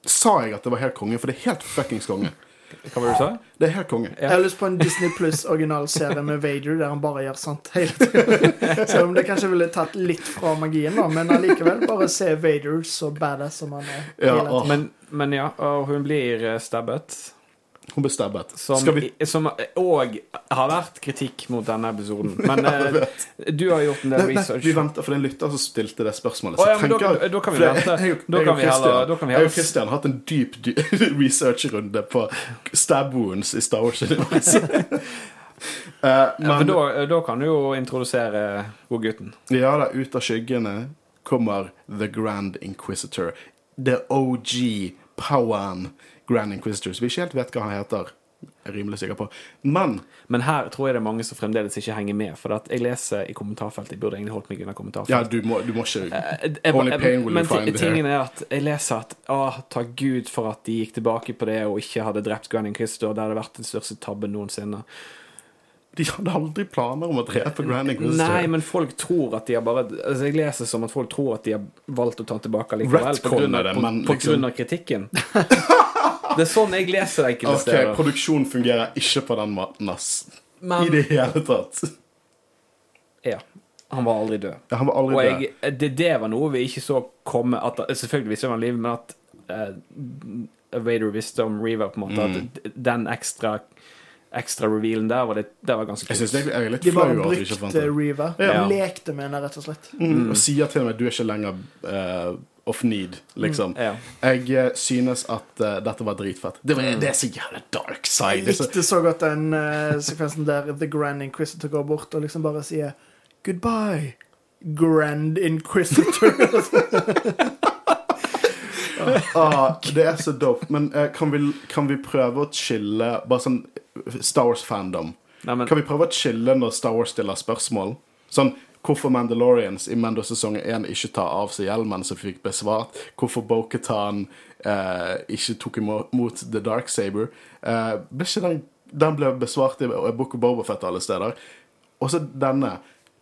sa jeg at det var helt konge? For det er helt fuckings konge. Hva var det du sa? Det er helt konge. Jeg har lyst på en Disney Pluss originalserie med Vader der han bare gjør sånt hele tiden. Selv om det kanskje ville tatt litt fra magien, da, men allikevel bare se Vader så badass som han er. Ja, hele tiden. Men, men ja, og hun blir eh, stabbet. Hun ble stabbet. Som, som òg har vært kritikk mot denne episoden. Men eh, du har gjort en del Nei, nei, research. vi venter, for det er en lytter som stilte det spørsmålet. Så ja, men da- da kan vi vente. jeg- Da kan vi heller- Jeg og Christian har hatt en dyp, dyp researchrunde på stab wounds i Star. Eh, Ja, men for da, da kan du jo introdusere godgutten. ja da, ut av skyggene kommer The Grand Inquisitor. The OG Powan Grand Inquisitor. Så vi ikke helt vet hva han heter. Jeg er rimelig sikker på. Men Men her tror jeg det er mange som fremdeles ikke henger med. For at jeg leser i kommentarfeltet Jeg burde egentlig holdt meg unna ja, du må, du må ikke jeg- Only pain will you find tingen er at jeg leser at å, takk Gud for at de gikk tilbake på det og ikke hadde drept Grand Inquisitor. Det hadde vært den største tabben noensinne. De hadde aldri planer om å drepe Grand Inquisitor. Nei, men folk tror at de har bare altså Jeg leser som at folk tror at de har valgt å ta tilbake likevel. På grunn av, det, på, men på liksom- grunn av kritikken. det er sånn jeg leser det enkelte Ok, steder. produksjon fungerer ikke på den måten, ass. Men- I det hele tatt. Ja. Han var aldri død. Ja, han var aldri Og jeg, det, det var noe vi ikke så komme at, Selvfølgelig visste han liv, men at uh, Vader visste om Reaver, på en måte. Mm. At den ekstra Ekstra revealen der var, det, det var ganske Jeg synes kult. det jeg er litt De bare brukte det. Reaver. Ja. Lekte med henne, rett og slett. Mm. Og sier til og med du er ikke lenger eh, of need, liksom. Ja. Jeg eh, synes at uh, dette var dritfett. Det, var, det er så jævla dark side. Jeg likte så godt den uh, sekvensen der The Grand Inquisitor går bort og liksom bare sier Goodbye, Grand Inquisitor. ah, det er så dope. Men uh, kan, vi, kan vi prøve å chille Bare sånn Star Wars-fandom. Kan vi prøve å chille når Star Wars stiller spørsmål? Sånn Hvorfor Mandalorians i Mando sesong 1 ikke tar av seg hjelmen som fikk besvart? Hvorfor Bo-Katan eh, ikke tok imot The Dark Saber? Eh, den, den ble besvart i Book of Bobafett alle steder. Og så denne.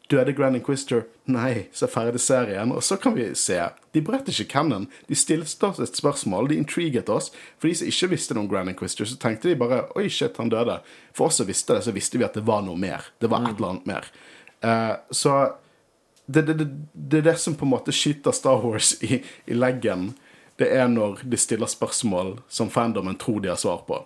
Døde Grand Inquisitor? Nei, så er ferdig serien. Og så kan vi se. De beretter ikke canon. De stilte oss et spørsmål. De intriget oss. For de som ikke visste noe om Grand Inquisitor, så tenkte de bare Oi, shit, han døde. For oss som visste det, så visste vi at det var noe mer. Det var et eller annet mer. Eh, så det, det, det, det er det som på en måte skyter Star Wars i, i leggen. Det er når de stiller spørsmål som fandomen tror de har svar på.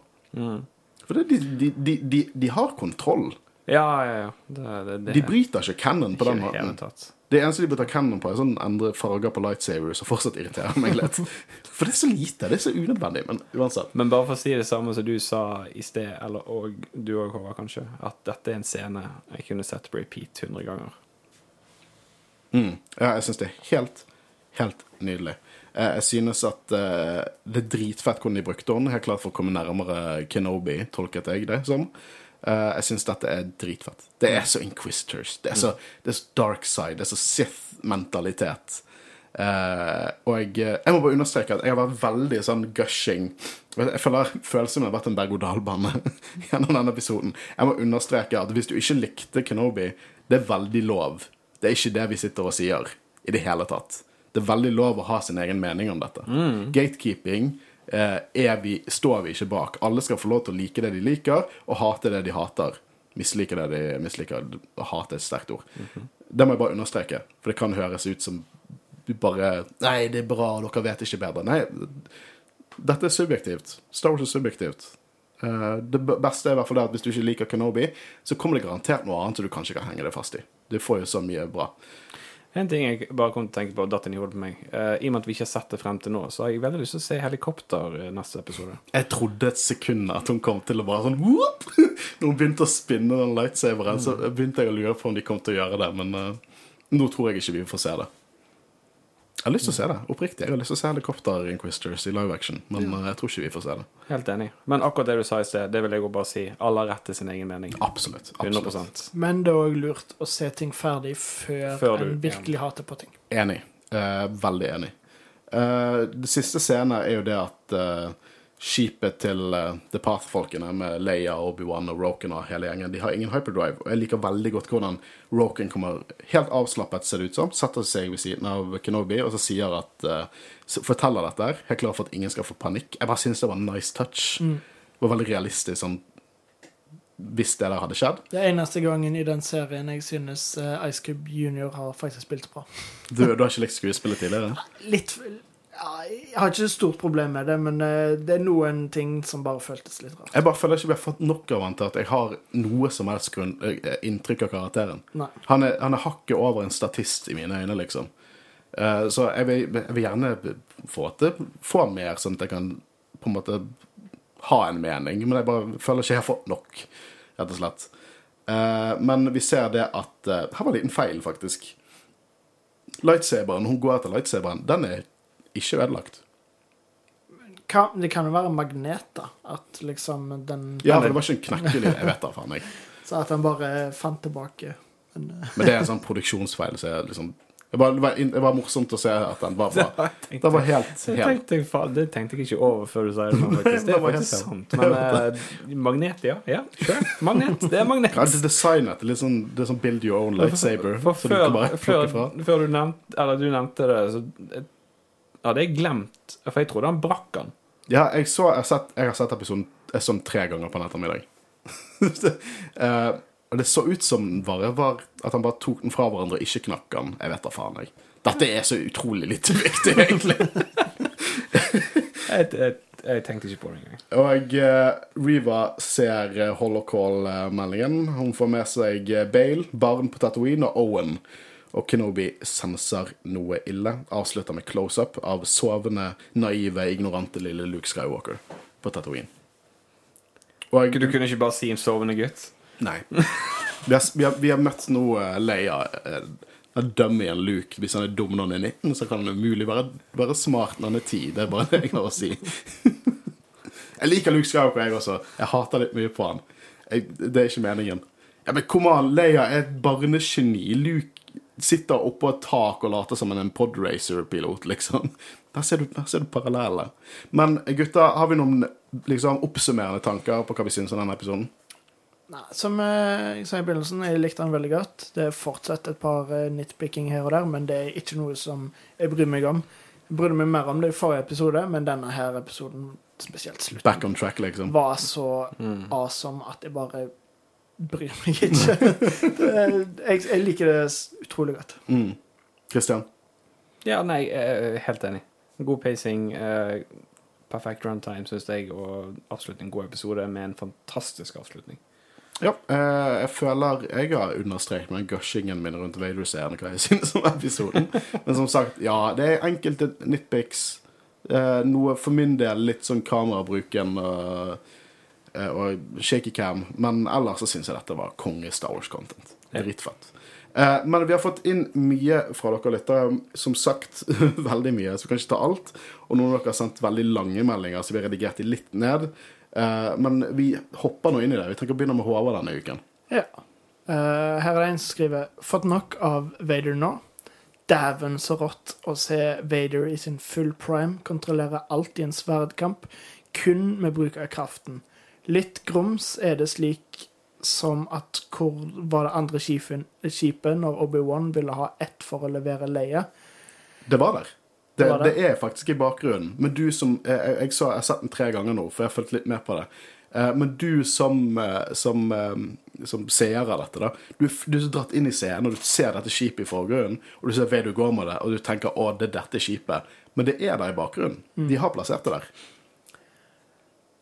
For det, de, de, de, de, har kontroll. ja, ja, ja. Det, De bryter ikke canon på den måten. tatt. Det eneste de bryter canon på, er sånn endre farger på lightsabers, som fortsatt irriterer meg litt. For det er så lite. Det er så unødvendig. Men uansett. Men bare for å si det samme som du sa i sted, eller og du òg, Håvard, kanskje, at dette er en scene jeg kunne sett på repeat 100 ganger. Mm. Ja, jeg syns det er helt, helt nydelig. Eh, Jeg synes at eh, det er dritfett hvordan de brukte den. Helt klart for å komme nærmere Kenobi, tolket jeg det som. Eh, Jeg syns dette er dritfett. Det er så Inquisitors. Det er så, det er så dark side. Det er så Sith-mentalitet. Uh, og jeg, jeg må bare understreke at jeg har vært veldig sånn gushing. Jeg føler følelsen min har vært en berg-og-dal-bane gjennom denne episoden. Jeg må understreke at hvis du ikke likte Kenobi, det er veldig lov. Det er ikke det vi sitter og sier i det hele tatt. Det er veldig lov å ha sin egen mening om dette. Gatekeeping eh, er vi, står vi ikke bak. Alle skal få lov til å like det de liker, og hate det de hater. Mislike det de misliker. Hate er et sterkt ord. Det må jeg bare understreke, for det kan høres ut som du bare Nei, det er bra, dere vet ikke bedre. Nei, dette er subjektivt. Star Wars er subjektivt. Eh, det beste er i hvert fall det at hvis du ikke liker Kenobi, så kommer det garantert noe annet som du kanskje kan henge deg fast i. Du får jo så mye bra. En ting jeg bare kom til å tenke på, datt inn i hodet på meg. Uh, I og med at vi ikke har sett det frem til nå, så har jeg veldig lyst til å se helikopter eh, neste episode. Jeg trodde et sekund at hun kom til å bare sånn whoop! Når hun begynte å spinne den lightsaberen, så begynte jeg å lure på om de kom til å gjøre det, men uh, nå tror jeg ikke vi får se det. Jeg har lyst til å se det, oppriktig. Jeg har lyst til å se helikopter-inquisters i live action, men ja. jeg tror ikke vi får se det. Helt enig. Men akkurat det du sa i sted, det vil jeg jo bare si. Alle har rett til sin egen mening. Absolutt. absolutt. 100% Men det er òg lurt å se ting ferdig før, Før du- en virkelig hater på ting. Enig. Eh, veldig enig. Eh, det siste scenen er jo det at eh, skipet til uh, The Path-folkene med Leia, Obi-Wan og Roken og hele gjengen, de har ingen hyperdrive. Og jeg liker veldig godt hvordan Roken kommer helt avslappet, ser det ut som, setter seg ved siden av Kenobi og så sier at uh, Forteller dette her, helt klar for at ingen skal få panikk. Jeg bare syns det var en nice touch. Det var veldig realistisk sånn hvis det der hadde skjedd. Det er eneste gangen i den serien jeg synes eh, Ice Cube Junior har faktisk spilt bra. Du, du har ikke likt skuespillet tidligere? Litt Jeg har ikke stort problem med det, men eh, det er noen ting som bare føltes litt rart. Jeg bare føler ikke vi har fått nok av han til at jeg har noe som helst grunn, eh, inntrykk av karakteren. Han er, han er hakket over en statist i mine øyne, liksom. Eh, så jeg vil, jeg vil gjerne få, til, få mer, sånn at jeg kan på en måte ha en mening. Men jeg bare føler ikke jeg har fått nok, rett og slett. Eh, men vi ser det at eh, Her var en liten feil, faktisk. Lightsaberen, hun går etter lightsaberen, den er ikke vedlagt. Kan, det kan jo være magneter. At liksom den Ja, for det var ikke en knekkelyd. Jeg vet da faen, jeg. Så at han bare fant tilbake. Men, eh, Men det er en sånn produksjonsfeil. Så jeg liksom det var, det, var, det var morsomt å se at den var bra. Det var helt, Det helt tenkte, jeg, det tenkte jeg ikke over før du sa det. faktisk. Det Det er var faktisk sant. Men eh, magnet, ja. ja sure. Magnet. Det er magnet. Ja, det er designet. Litt sånn, det er sånn build your own lightsaber. For før, kan før, før du nevnte Eller du nevnte det, så eh, hadde jeg glemt For jeg trodde han brakk han. Ja, jeg, så, jeg, har sett, jeg har sett episoden eh, sånn tre ganger på en ettermiddag. Eh, og det så ut som bare var at han bare tok den fra hverandre og ikke knakk den. Jeg vet da faen, jeg. Dette er så utrolig lite viktig, egentlig. Jeg, jeg, jeg tenkte ikke på det engang. Og uh, Riva ser Holocall-meldingen. Hun får med seg eh, Bale, barn på Tatooine og Owen. Og Kenobi senser noe ille. Avslutter med close-up av sovende, naive, ignorante lille Luke Skywalker på Tatooine. Og Du kunne ikke bare si en sovende gutt? Nei. Vi har, vi har, vi har møtt nå uh, Leia. Uh, igjen Luke. Hvis han er dum når han er 19, så kan han umulig være, være smart når han er 10. Det er bare det jeg har å si. jeg liker Luke Skywalker, jeg også. Jeg hater litt mye på han. Jeg, det er ikke meningen. Ja, Men kom an, Leia er et barnegeni. Luke sitter oppå et tak og later som en podracer-pilot, liksom. Der ser, du, der ser du paralleller. Men gutta, har vi noen liksom, oppsummerende tanker på hva vi syns om denne episoden? Nei, som eh, jeg sa i begynnelsen, jeg likte den veldig godt. Det er fortsatt et par eh, nitpicking her og der, men det er ikke noe som jeg bryr meg om. Jeg brydde meg mer om det i forrige episode, men denne her episoden, spesielt slutten, Back on track, liksom. var så awesome at jeg bare bryr meg ikke. er- jeg, jeg liker det utrolig godt. Mm. Christian? Ja, nei, helt enig. God pacing. Eh, perfekt runtime, syns jeg, og absolutt en god episode med en fantastisk avslutning. Ja, eh, jeg føler jeg har understreket med gushingen min rundt Vader-serien hva jeg synes om episoden. Men som sagt, ja, det er enkelte nitpics. Eh, noe for min del litt sånn kamerabruken og, og shaky cam. Men ellers så syns jeg dette var konge Star Wars-content. Dritfett. Eh, men vi har fått inn mye fra dere lyttere. Som sagt, veldig mye, så vi kan ikke ta alt. Og noen av dere har sendt veldig lange meldinger, så vi har redigert de litt ned. Eh, men vi hopper nå inn i det. Vi trenger å begynne med Håvard denne uken. Ja. Uh, her er det en som skriver Fått nok av Vader nå. Dæven så rått å se Vader i sin full prime kontrollere alt i en sverdkamp, kun med bruk av kraften. Litt grums er det slik som at hvor var det andre skipet, når Obi-Wan ville ha ett for å levere leie? Det var der. Det, Det var det. det. er faktisk i bakgrunnen. Men du som Jeg, jeg, jeg, så, jeg har sett den tre ganger nå, for jeg har fulgt litt med på det. Eh, men du som, eh, som, eh, som seer av dette, da du, du er dratt inn i scenen, og du ser dette skipet i forgrunnen, og du ser Vedu går med det, og du tenker 'Å, det er dette skipet'. Men det er der i bakgrunnen. De har plassert det der.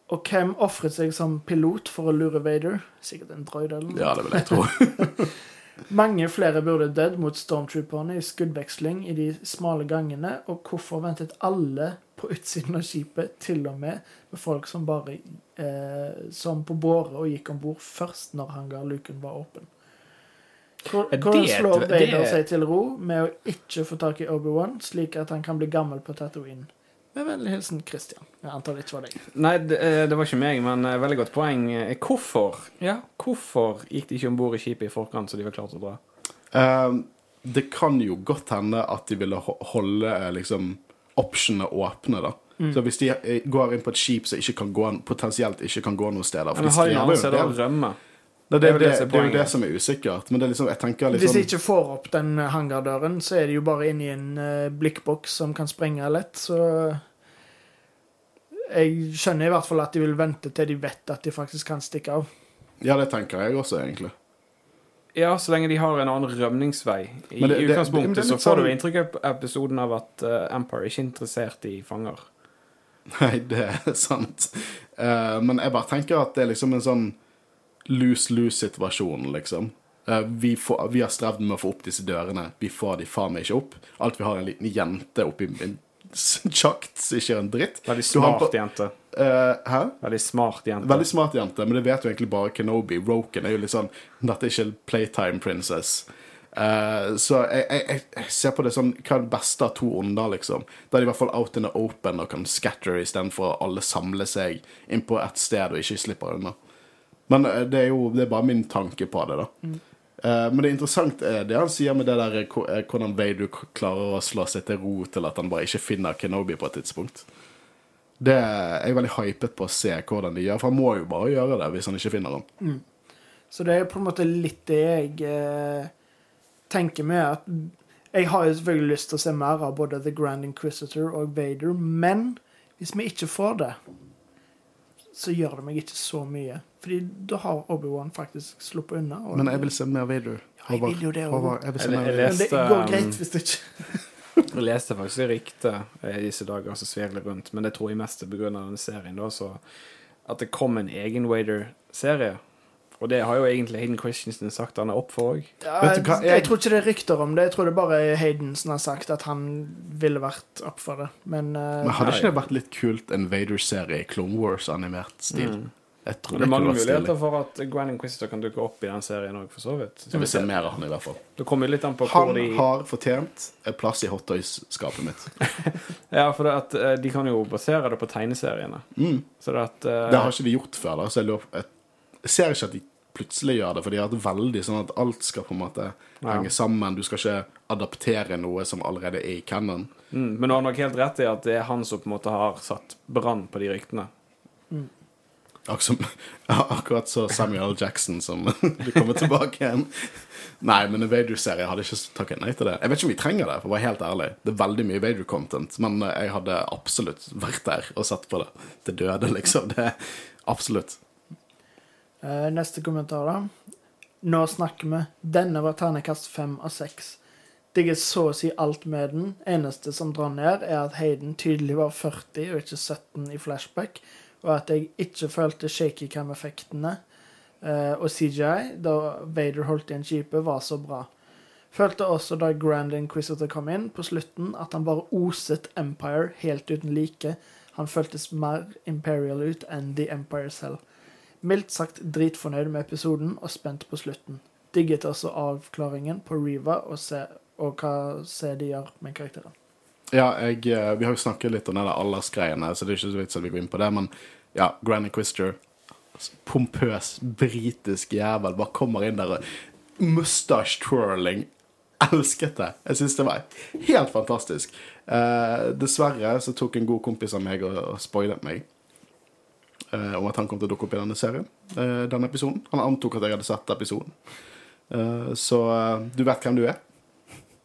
Og hvem ofret seg som pilot for å lure Vader? Sikkert en droid eller noe. Ja, det vil jeg tro. Mange flere burde dødd mot stormtrooperne i skuddveksling i de smale gangene, og hvorfor ventet alle på utsiden av skipet, til og med med folk som bare eh, som på båre og gikk om bord først når hangarluken var åpen? Hvor- Hvordan slår Vader seg til ro med å ikke få tak i Obi-Wan, slik at han kan bli gammel på Tatooine? Med vennlig hilsen Christian. Jeg antar det ikke var deg. Nei, det, eh, det var ikke meg, men eh, veldig godt poeng. Eh, Hvorfor Ja, hvorfor gikk de ikke om bord i skipet i forkant, så de var klare til å dra? Um, det kan jo godt hende at de ville holde liksom optionene åpne, da. Så hvis de går inn på et skip som ikke kan gå, potensielt ikke kan gå noen steder for Men de har de noen jo steder å det. rømme? Det, det, Det det, det det, er jo det som er usikkert. Men det er liksom, jeg tenker Hvis de liksom ikke får opp den hangardøren, så er de jo bare inne i en blikkboks som kan sprenge lett, så Jeg skjønner i hvert fall at de vil vente til de vet at de faktisk kan stikke av. Ja, det tenker jeg også, egentlig. Ja, så lenge de har en annen rømningsvei. I det- det- utgangspunktet det det, så får du sånn- inntrykk av episoden av at Empire Empire ikke er interessert i fanger. Nei, det er sant. Uh, men jeg bare tenker at det er liksom en sånn lose-lose-situasjon, liksom. Uh, vi, får, vi har strevd med å få opp disse dørene. Vi får de faen meg ikke opp. Alt vi har, er en liten jente oppi en sjakt ikke en dritt. Veldig smart på- jente. Uh, hæ? Veldig smart jente. Veldig smart jente, men det vet jo egentlig bare Kenobi. Roken er jo litt sånn Dette er ikke Playtime Princess. Uh, så jeg, jeg, jeg- ser på det sånn Hva er det beste av to onder, liksom? Da er de i hvert fall out in the open og kan scatter istedenfor å alle samle seg inn på ett sted og ikke slipper unna. Men eh, det er jo det er bare min tanke på det, da. Eh, men det interessante er det han sier med det der eh, eh, hvordan Vader klarer å slå seg til ro til at han bare ikke finner Kenobi på et tidspunkt. Det er jeg veldig hypet på å se hvordan de gjør, for han må jo bare gjøre det hvis han ikke finner ham. Så det er på en måte litt det jeg eh, tenker med at Jeg har jo selvfølgelig lyst til å se mer av både The Grand Inquisitor og Vader, men hvis vi ikke får det, så gjør det meg ikke så mye. Fordi da har Obi-Wan faktisk sluppet unna. og- Men jeg vil se mer Vader. Ja, jeg vil jo det. Men det går greit hvis det ikke Jeg leste faktisk rykte eh, i disse dager som svirler rundt, men det tror jeg mest er pga. denne serien. da, så At det kom en egen Wader-serie. Og det har jo egentlig Hayden Christensen sagt han er opp for òg. Ja, jeg, jeg- tror ikke det er rykter om det. Jeg tror det bare er Hayden som har sagt at han ville vært opp for det. Men, uh, Men hadde Nei. ikke det vært litt kult en Vader-serie i Clone Wars-animert stil? Jeg tror Det det er mange muligheter for at Grand Inquisitor kan dukke opp i den serien òg, for så vidt. Så Jeg vil se mer av han i hvert fall. Det kommer litt an på hvor Han de har fortjent en plass i Hot Toys-skapet mitt. Ja, for det at eh, de kan jo basere det på tegneseriene. Mm. Så det at uh... Det har ikke de gjort før. da Så jeg, lurer, jeg ser ikke at de plutselig gjør det, for de har hatt veldig sånn at alt skal på en måte Ja. henge sammen. Du skal ikke adaptere noe som allerede er i canon. mm, Men du har nok helt rett i at det er han som på en måte har satt brann på de ryktene. Som, akkurat så Samuel. Jackson som du kommer tilbake igjen. Nei, men en Vader-serie hadde ikke takket nei til det. Jeg vet ikke om vi trenger det, for å være helt ærlig. Det er veldig mye Vader-content, men eh, jeg hadde absolutt vært der og sett på det til døde, liksom. Det Absolutt. Eh, neste kommentar, da. Nå snakker vi. Denne var ternekast fem av seks. Digger så å si alt med den. Eneste som drar ned, er at Hayden tydelig var 40 og ikke 17 i flashback, og at jeg ikke følte shaky cam-effektene eh, og CGI da Vader holdt igjen skipet, var så bra. Følte også da Grand Inquisitor kom inn på slutten, at han bare oset Empire helt uten like. Han føltes mer Imperial ut enn The Empire selv. Mildt sagt dritfornøyd med episoden og spent på slutten. Digget også avklaringen på Riva og, se, og hva de gjør med karakteren. Ja, jeg, eh, vi har jo snakket litt om der aldersgreiene, så det er ikke så vits at vi går inn på det, men ja, Granny Quister, Pompøs, britisk jævel bare kommer inn der og mustache twirling. Elsket det. Jeg syns det var helt fantastisk. Eh, dessverre så tok en god kompis av meg og, og spoilet meg eh, om at han kom til å dukke opp i denne serien. eh, denne episoden. Han antok at jeg hadde sett episoden. Eh, så eh, du vet hvem du er.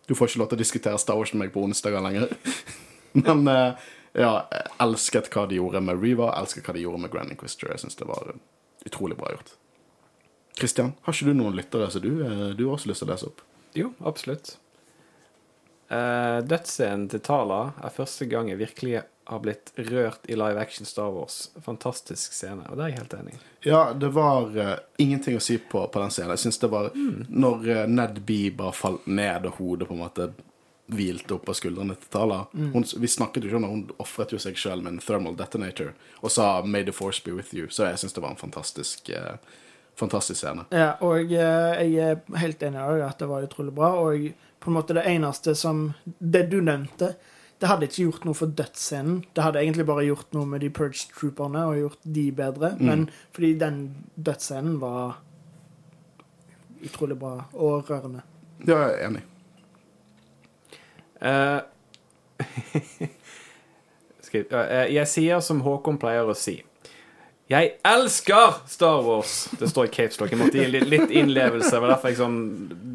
Du får ikke lov til å diskutere Star Wars med meg på onsdager lenger. Men eh, ja, jeg elsket hva de gjorde med Reva, elsket hva de gjorde med Grand Inquisitor. Jeg syns det var eh, utrolig bra gjort. Christian, har ikke du noen lyttere som du, du har også lyst til å lese opp? Jo, absolutt. Uh, Dødsscenen til Tala er første gang jeg virkelig har blitt rørt i live action Star Wars. Fantastisk scene, og det er jeg helt enig i. Ja, det var uh, ingenting å si på, på den scenen. Jeg synes det var Når uh, Ned B bare falt ned, og hodet på en måte hvilte opp av skuldrene til Tala hun, Vi snakket jo ikke om det, hun ofret jo seg sjøl med en thermal detonator og sa 'May the force be with you'. Så jeg syns det var en fantastisk uh, Fantastisk scene. Ja, og jeg er helt enig i at det var utrolig bra. Og på en måte det eneste som Det du nevnte, det hadde ikke gjort noe for dødsscenen. Det hadde egentlig bare gjort noe med de Purge Trooperne og gjort de bedre. Men fordi den dødsscenen var utrolig bra og rørende. Ja, jeg er enig. Uh, jeg, eh, jeg sier som Håkon pleier å si. Jeg elsker Star Wars! Det står i capeslock. Jeg måtte gi litt, innlevelse. Det var derfor jeg sånn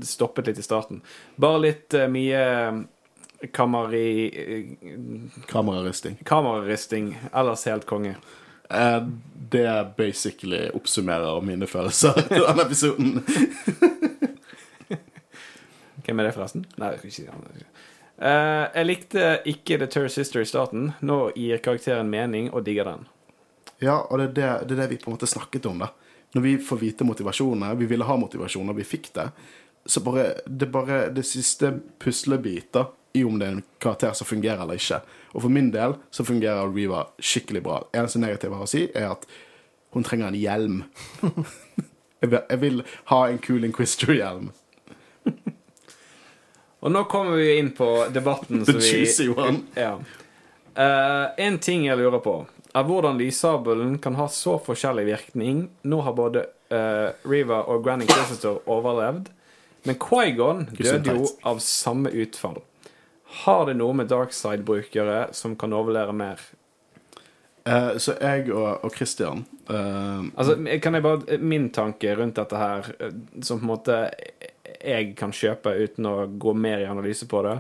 stoppet litt i starten. Bare litt uh, mye kameri... Kameraristing. kameraristing. Ellers helt konge. Uh, det basically oppsummerer mine følelser til denne episoden. Hvem er det, forresten? Nei, jeg skal ikke si det. Uh, jeg likte ikke The Terror Sister i starten. Nå gir karakteren mening, og digger den. Ja, og det er det, det er det vi på en måte snakket om, da. Når vi får vite motivasjonene, vi ville ha motivasjon, og vi fikk det, så bare det er bare det siste puslebiter i om det er en karakter som fungerer eller ikke. Og for min del så fungerer Riva skikkelig bra. Eneste negative jeg har å si, er at hun trenger en hjelm. jeg, vil, jeg vil ha en cool Inquisitor-hjelm. Og nå kommer vi inn på debatten The vi cheesy one. Ja. Uh, en ting jeg lurer på, er hvordan lyssabelen kan ha så forskjellig virkning. Nå har både uh, Riva og Granny Christopher overlevd, men Quaigon døde jo av samme utfall. Har det noe med darkside-brukere som kan overleve mer? Uh, så jeg og, og Christian uh, Altså, kan jeg bare Min tanke rundt dette her, som på en måte jeg kan kjøpe uten å gå mer i analyse på det,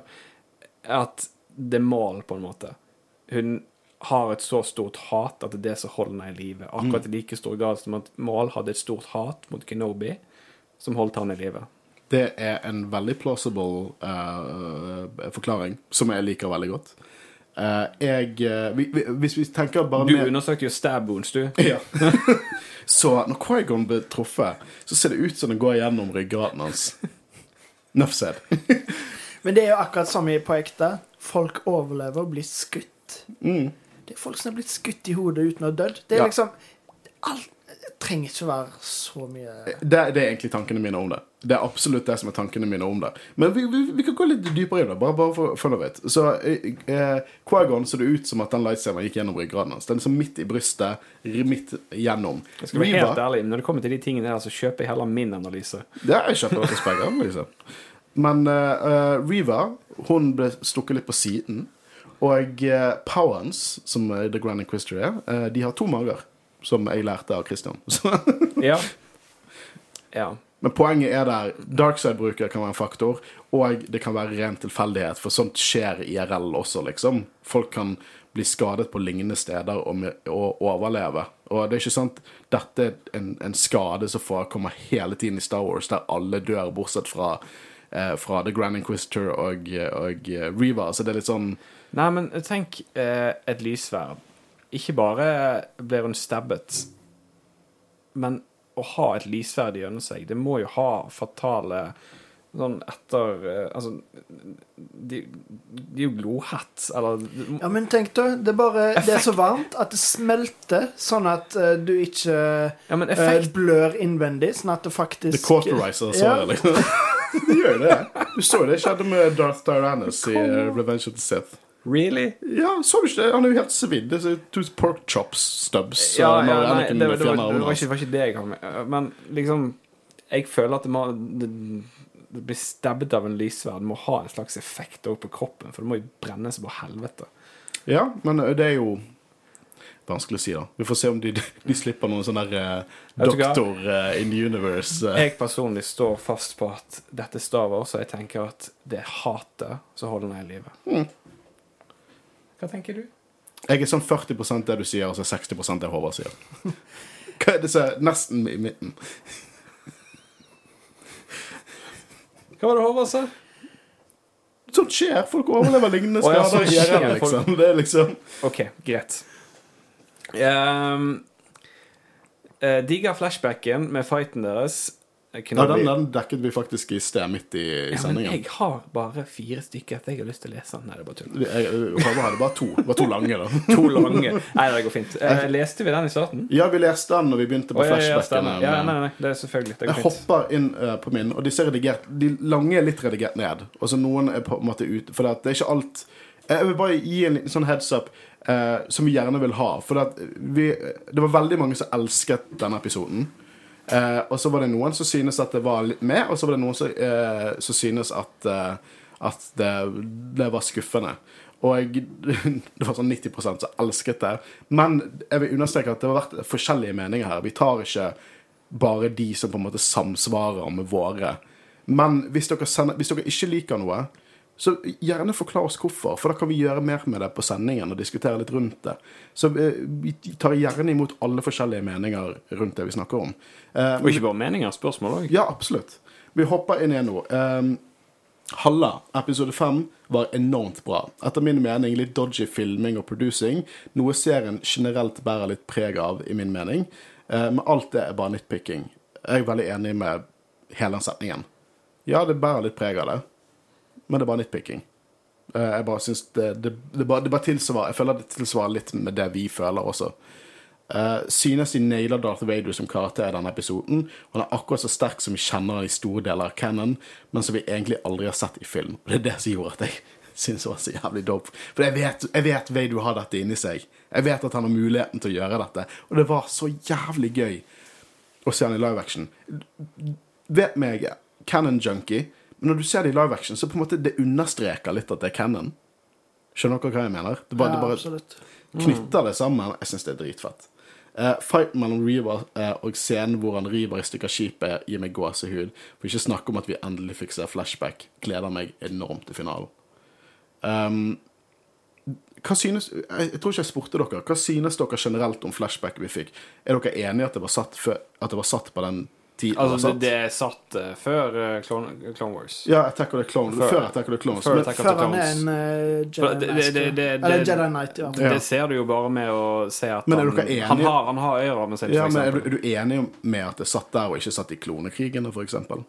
er at det er mål, på en måte. Hun har et så stort hat at det er det som holder henne i live. Akkurat i like stor grad som at Maul hadde et stort hat mot Kenobi, som holdt han i live. Det er en veldig plausible uh, forklaring, som jeg liker veldig godt. Uh, jeg uh, vi, vi, Hvis vi tenker bare Du med- undersøkte jo stab wounds, du. ja. Så når Quaigon blir truffet, så ser det ut som det går gjennom ryggraden hans. Nuff said. Men det er jo akkurat samme i på ekte. Folk overlever og blir skutt. Mm. Det er folk som er blitt skutt i hodet uten å ha dødd. Det er Ja. liksom alt, Det trenger ikke være så mye Det, det er egentlig tankene mine om det. Det er absolutt det som er tankene mine om det. Men vi, vi, vi kan gå litt dypere i det, bare, bare for for it. Så eh, Quagon Quaigon så det ut som at den lightsaveren gikk gjennom ryggraden hans. Den er liksom midt i brystet, midt gjennom. Jeg skal være Riva, helt ærlig, Når det kommer til de tingene der, så kjøper jeg heller min analyse. Det har jeg kjøper også liksom. Men uh, Reva, hun ble stukket litt på siden. Og uh, Powans, som eh, The Grand Inquisitor er, eh, de har to mager. Som jeg lærte av Christian. Ja. ja. men poenget er der Darkside-bruker kan være en faktor, og det kan være ren tilfeldighet, for sånt skjer i IRL også, liksom. Folk kan bli skadet på lignende steder og, og overleve. Og det er ikke sant Dette er en, en skade som forekommer hele tiden i Star Wars, der alle dør, bortsett fra, eh, fra The Grand Inquisitor og, og eh, Reva. Så det er litt sånn Nei, men tenk eh, et lyssverd. Ikke bare blir hun stabbet, men å ha et lysverd gjennom seg, det må jo ha fatale Sånn etter eh, Altså De, de er jo glohett, eller Ja, men tenk da, det er bare Det er så varmt at det smelter, sånn at uh, du ikke Ja, men eh, blør innvendig, sånn at det faktisk The Cauterizer, så Ja. liksom. Det gjør det. Du så det skjedde med Darth Tyrannus i Revenge of the Sith. Really? Ja, så du ikke det? Han er jo helt svidd. Det er to pork chops stubs. Ja, eh, ja, nei, det, det, det, var, det, var ikke, var ikke det jeg hadde med. Men liksom Jeg føler at det må det, det blir stabbet av en lysverd må ha en slags effekt på kroppen, for det må jo brenne seg på helvete. Ja, men eh, det er jo vanskelig å si, da. Vi får se om de, de slipper noen sånn der uh, doktor eh, in the universe. Uh. Jeg personlig står fast på at dette er Wars, og jeg tenker at det er hatet som holder meg i live. Mm. Hva tenker du? Jeg er sånn 40 det du sier, og så 60 det Håvard sier. Hva er det som er nesten i midten? Hva var det Håvard sa? Sånt skjer. Folk overlever lignende skader Oh, ja, IRL, skjer. liksom. Det er liksom OK, greit. Um, uh, digger flashbacken med fighten deres. Ja, den, den dekket vi faktisk i sted, midt i, i Ja, men sendingen. jeg har bare fire stykker at jeg har lyst til å lese. Nei, det er bare tull. Jeg- jeg hadde bare to. Var to lange, da. To lange. Nei, det går fint. Eh, leste vi den i starten? Ja, vi leste den når vi begynte på oh, ja, ja, flashbacken. stemmer. Ja, nei, nei, det er selvfølgelig. Det Jeg fint. hopper inn uh, på min, og disse er redigert De lange er litt redigert ned. Og så noen er på en måte ute. For det er ikke alt Jeg vil bare gi en sånn heads up Uh, som vi gjerne vil ha. For vi, det var veldig mange som elsket denne episoden. Eh, og så var det noen som synes at det var litt med, og så var det noen som, eh, som synes at, eh, at det, det var skuffende. Og jeg, det var sånn 90% som elsket det. Men jeg vil understreke at det har vært forskjellige meninger her. Vi tar ikke bare de som på en måte samsvarer med våre. Men hvis dere, sender, hvis dere ikke liker noe, så gjerne forklar oss hvorfor, for da kan vi gjøre mer med det på sendingen og diskutere litt rundt det. Så eh, vi tar gjerne imot alle forskjellige meninger rundt det vi snakker om. Eh, Og ikke bare meninger, spørsmål òg. ja, absolutt. Vi hopper inn igjen nå. Um, Halla, episode fem, var enormt bra. Etter min mening litt dodgy filming og producing, noe serien generelt bærer litt preg av, i min mening. Eh, men alt det er bare nitpicking. Jeg er veldig enig med hele den setningen. Ja, det bærer litt preg av det, men det var nitpicking. Eh, jeg bare syns det, det, det, bare, det bare tilsvarer Jeg føler det tilsvarer litt med det vi føler også. Uh, synes de nailer Darth Vader som karakter i denne episoden. Han er akkurat så sterk som vi kjenner han i store deler av canon, men som vi egentlig aldri har sett i film. Og det er det som gjorde at jeg syns det var så jævlig dope. For jeg vet, jeg vet Vader har dette inni seg. Jeg vet at han har muligheten til å gjøre dette. Og det var så jævlig gøy å se han i live action. Vet meg, canon junkie, men når du ser det i live action, så på en måte det understreker litt at det er canon. Skjønner dere hva jeg mener? Det bare, Ja, det bare absolutt. knytter det sammen. Jeg syns det er dritfett. Uh, fighten mellom Reaver uh, og scenen hvor han river i stykker skipet, gir meg gåsehud. For ikke snakke om at vi endelig fikk se flashback. Gleder meg enormt til finalen. Um, hva synes, jeg, jeg tror ikke jeg spurte dere. Hva synes dere generelt om flashback vi fikk? Er dere enige at det var satt, før, at det var satt på den tiden Altså, det, er satt uh, før uh, Clone, Clone Wars. Ja, Attack of the Clones. Før- Før, Attack of the Clones. før Men, Attack of Før the han er en uh, Jedi det- det- Master. det- det- Eller Jedi Knight, ja. Ja. Det ser du jo bare med å se at Men er han, enige? han har, han har ører med seg, ja, men er, du, er du enig med at det satt der og ikke satt i klonekrigene, eksempel?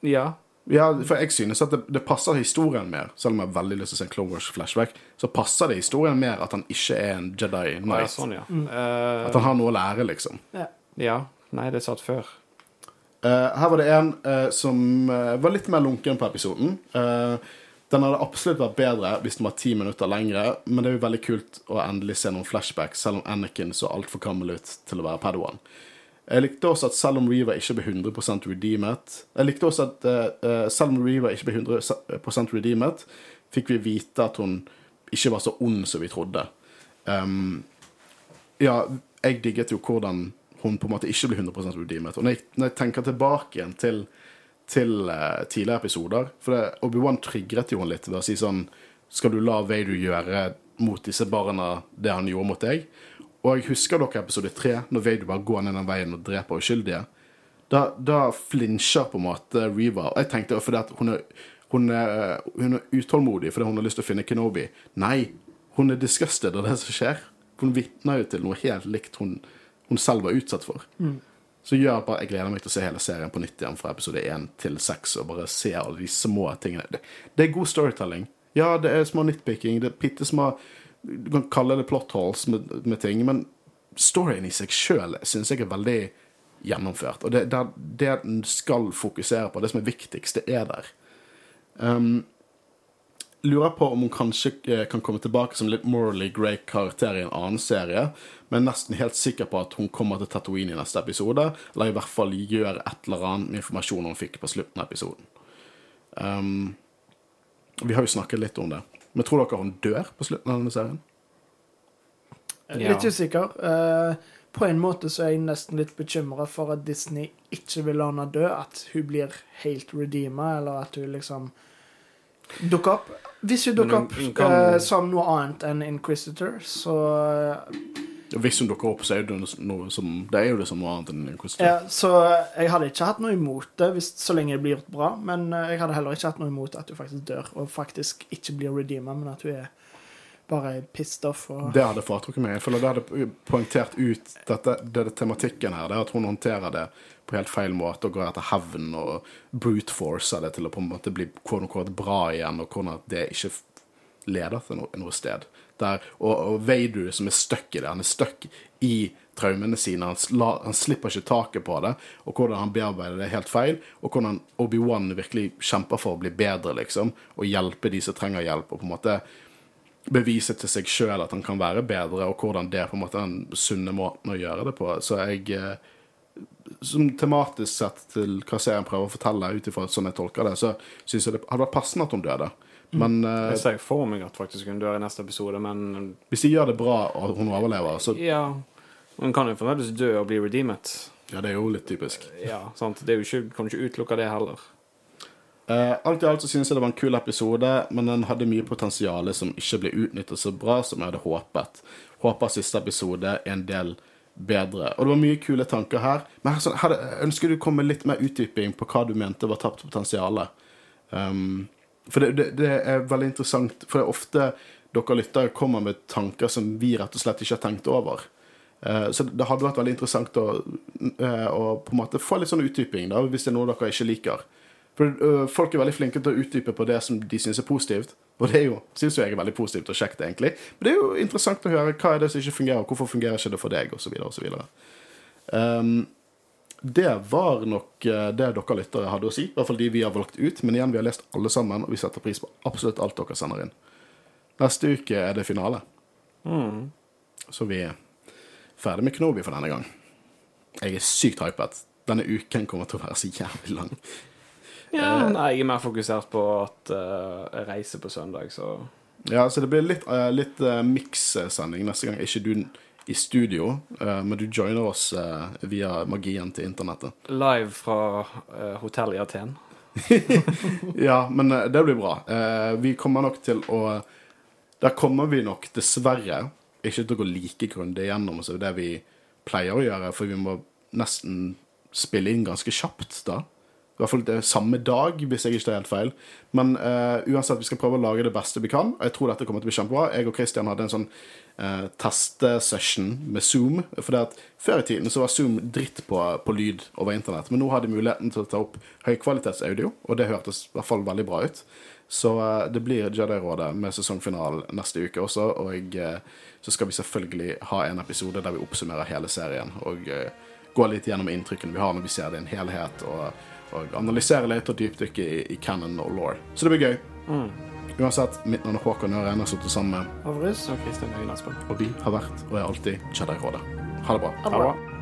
Ja. Ja, for jeg synes at det, det passer historien mer, selv om jeg har veldig lyst til å se en Clone Wars flashback, så passer det historien mer at han ikke er en Jedi Ja, Knight. sånn, ja. Mm. At han har noe å lære, liksom. Ja. ja. Nei, det satt før. Uh, her var det en uh, som uh, var litt mer lunken på episoden. Den hadde absolutt vært bedre hvis den var ti minutter lengre, men det er jo veldig kult å endelig se noen flashbacks, selv om Anakin så altfor gammel ut til å være Padawan. Jeg likte også at selv om Reaver ikke ble 100 redeemet Jeg likte også at selv om Reaver ikke ble 100% redeemet, fikk vi vite at hun ikke var så ond som vi trodde. Um, ja, jeg digget jo hvordan hun på en måte ikke blir 100 redeemet. Og når jeg, når jeg tenker tilbake igjen til, til uh, tidligere episoder For Obi-Wan trigret jo hun litt ved å si sånn Skal du la Veidu gjøre mot disse barna det han gjorde mot deg? Og jeg husker dere episode tre, når Veidu bare går ned den veien og dreper uskyldige. Da, da flinsjer på en måte Reva. Og jeg tenkte fordi at hun er, hun, er, hun er utålmodig fordi hun har lyst til å finne Kenobi. Nei, hun er disgusted av det som skjer. Hun vitner jo til noe helt likt hun, hun selv var utsatt for. Så gjør bare, jeg gleder meg til å se hele serien på nytt igjen fra episode 1 til 6 og bare se alle de små tingene. Det, det er god storytelling. Ja, det er små nitpicking, det er bitte små Du kan kalle det plot holes med, med ting, men storyen i seg sjøl syns jeg er veldig gjennomført. Og det, det, det den skal fokusere på, det som er viktigst, det er der. Um, lurer på om hun kanskje eh, kan komme tilbake som litt morally grey karakter i en annen serie, men er nesten helt sikker på at hun kommer til Tatooine i neste episode, eller i hvert fall gjør et eller annet med informasjonen hun fikk på slutten av episoden. Um, vi har jo snakket litt om det, men tror dere hun dør på slutten av denne serien? Ja. Litt usikker. Uh, på en måte så er jeg nesten litt bekymra for at Disney ikke vil la henne dø. At hun blir helt redeema, eller at hun liksom dukker opp. Hvis hun dukker opp kan- uh, som noe annet enn Inquisitor, så Hvis hun dukker opp, så er det noe, som Det er jo det som noe annet enn Inquisitor. ja, Så jeg hadde ikke hatt noe imot det hvis, så lenge det blir gjort bra. Men eh, jeg hadde heller ikke hatt noe imot at hun faktisk dør, og faktisk ikke blir redeema, men at hun er bare pissed off. Og, Det hadde foretrukket meg. Jeg føler det hadde poengtert ut dette, det, det tematikken her. Det at hun håndterer det på helt feil måte og går etter hevn og brute forcer det til å på en måte bli unquote bra igjen, og hvordan det ikke leder til noe, noe sted. Der, og, og Vader som er stuck i det. Han er stuck i traumene sine. Han, sla, han slipper ikke taket på det, og hvordan han bearbeider det helt feil, og hvordan Obi-Wan virkelig kjemper for å bli bedre, liksom, og hjelpe de som trenger hjelp, og på en måte bevise til seg sjøl at han kan være bedre, og hvordan det er på en måte den sunne måten å gjøre det på. Så jeg eh, Som tematisk sett til hva serien prøver å fortelle, ut ifra sånn jeg tolker det, så syns jeg det hadde vært passende at hun døde. Men uh, Jeg ser for meg at faktisk hun dør i neste episode, men hvis de gjør det bra og hun overlever, så ja Hun kan jo fremdeles dø og bli redeemet. Ja, det er jo litt typisk. Ja, sant? Det er jo ikke, kan ikke utelukke det heller. Uh, alt i alt så synes jeg det var en kul episode, men den hadde mye potensial som ikke ble utnyttet så bra som jeg hadde håpet. Håper siste episode er en del bedre. Og det var mye kule tanker her. Men her, her jeg ønsker du å komme litt mer utdyping på hva du mente var tapt potensial. Um, for det, det, det er veldig interessant, for det er ofte dere lyttere kommer med tanker som vi rett og slett ikke har tenkt over. Uh, Så det hadde vært veldig interessant å, uh, å på en måte få litt sånn utdyping, da, hvis det er noe dere ikke liker. For uh, Folk er veldig flinke til å utdype på det som de syns er positivt. Og det er jo, synes jo jeg er veldig positivt og kjekt, egentlig. Men det er jo interessant å høre hva er det som ikke fungerer, hvorfor fungerer ikke det for deg, osv. osv. Um, det var nok eh, det dere lyttere hadde å si. I hvert fall de vi har valgt ut. Men igjen, vi har lest alle sammen, og vi setter pris på absolutt alt dere sender inn. Neste uke er det finale. Så vi er ferdig med Knobi for denne gang. Jeg er sykt hypet. Denne uken kommer til å være så jævlig lang. Ja, nei, jeg er mer fokusert på at uh, jeg reiser på søndag, så Ja, så det blir litt, uh, litt uh, mix-sending neste gang. Ikke du i studio, uh, men du joiner oss eh, via magien til internettet. Live fra hotellet i Aten. Ja, men eh, det blir bra. Eh, vi kommer nok til å Der kommer vi nok dessverre ikke til å gå like grundig gjennom det vi pleier å gjøre, for vi må nesten spille inn ganske kjapt da. I hvert fall det samme dag, hvis jeg ikke tar helt feil. Men uh, uansett, vi skal prøve å lage det beste vi kan. Og jeg tror dette kommer til å bli kjempebra. Jeg og Christian hadde en sånn uh, testesession med Zoom. For det at før i tiden så var Zoom dritt på, på lyd over internett. Men nå har de muligheten til å ta opp høykvalitetsaudio, og det hørtes i hvert fall veldig bra ut. Så uh, det blir Jedi-rådet med sesongfinalen neste uke også. Og så skal vi selvfølgelig ha en episode der vi oppsummerer hele serien. Og går litt gjennom inntrykkene vi har når vi ser det i en helhet. og og analysere litt og dypdykke i, i canon og law. Så det blir gøy. Mm. Uansett, mitt navn er Håkon, og jeg har sittet sammen med Avrus. Og Kristian Øyen Aspen. Og vi har vært, og er alltid, Jedi-rådet. Ha det bra. Ha det bra.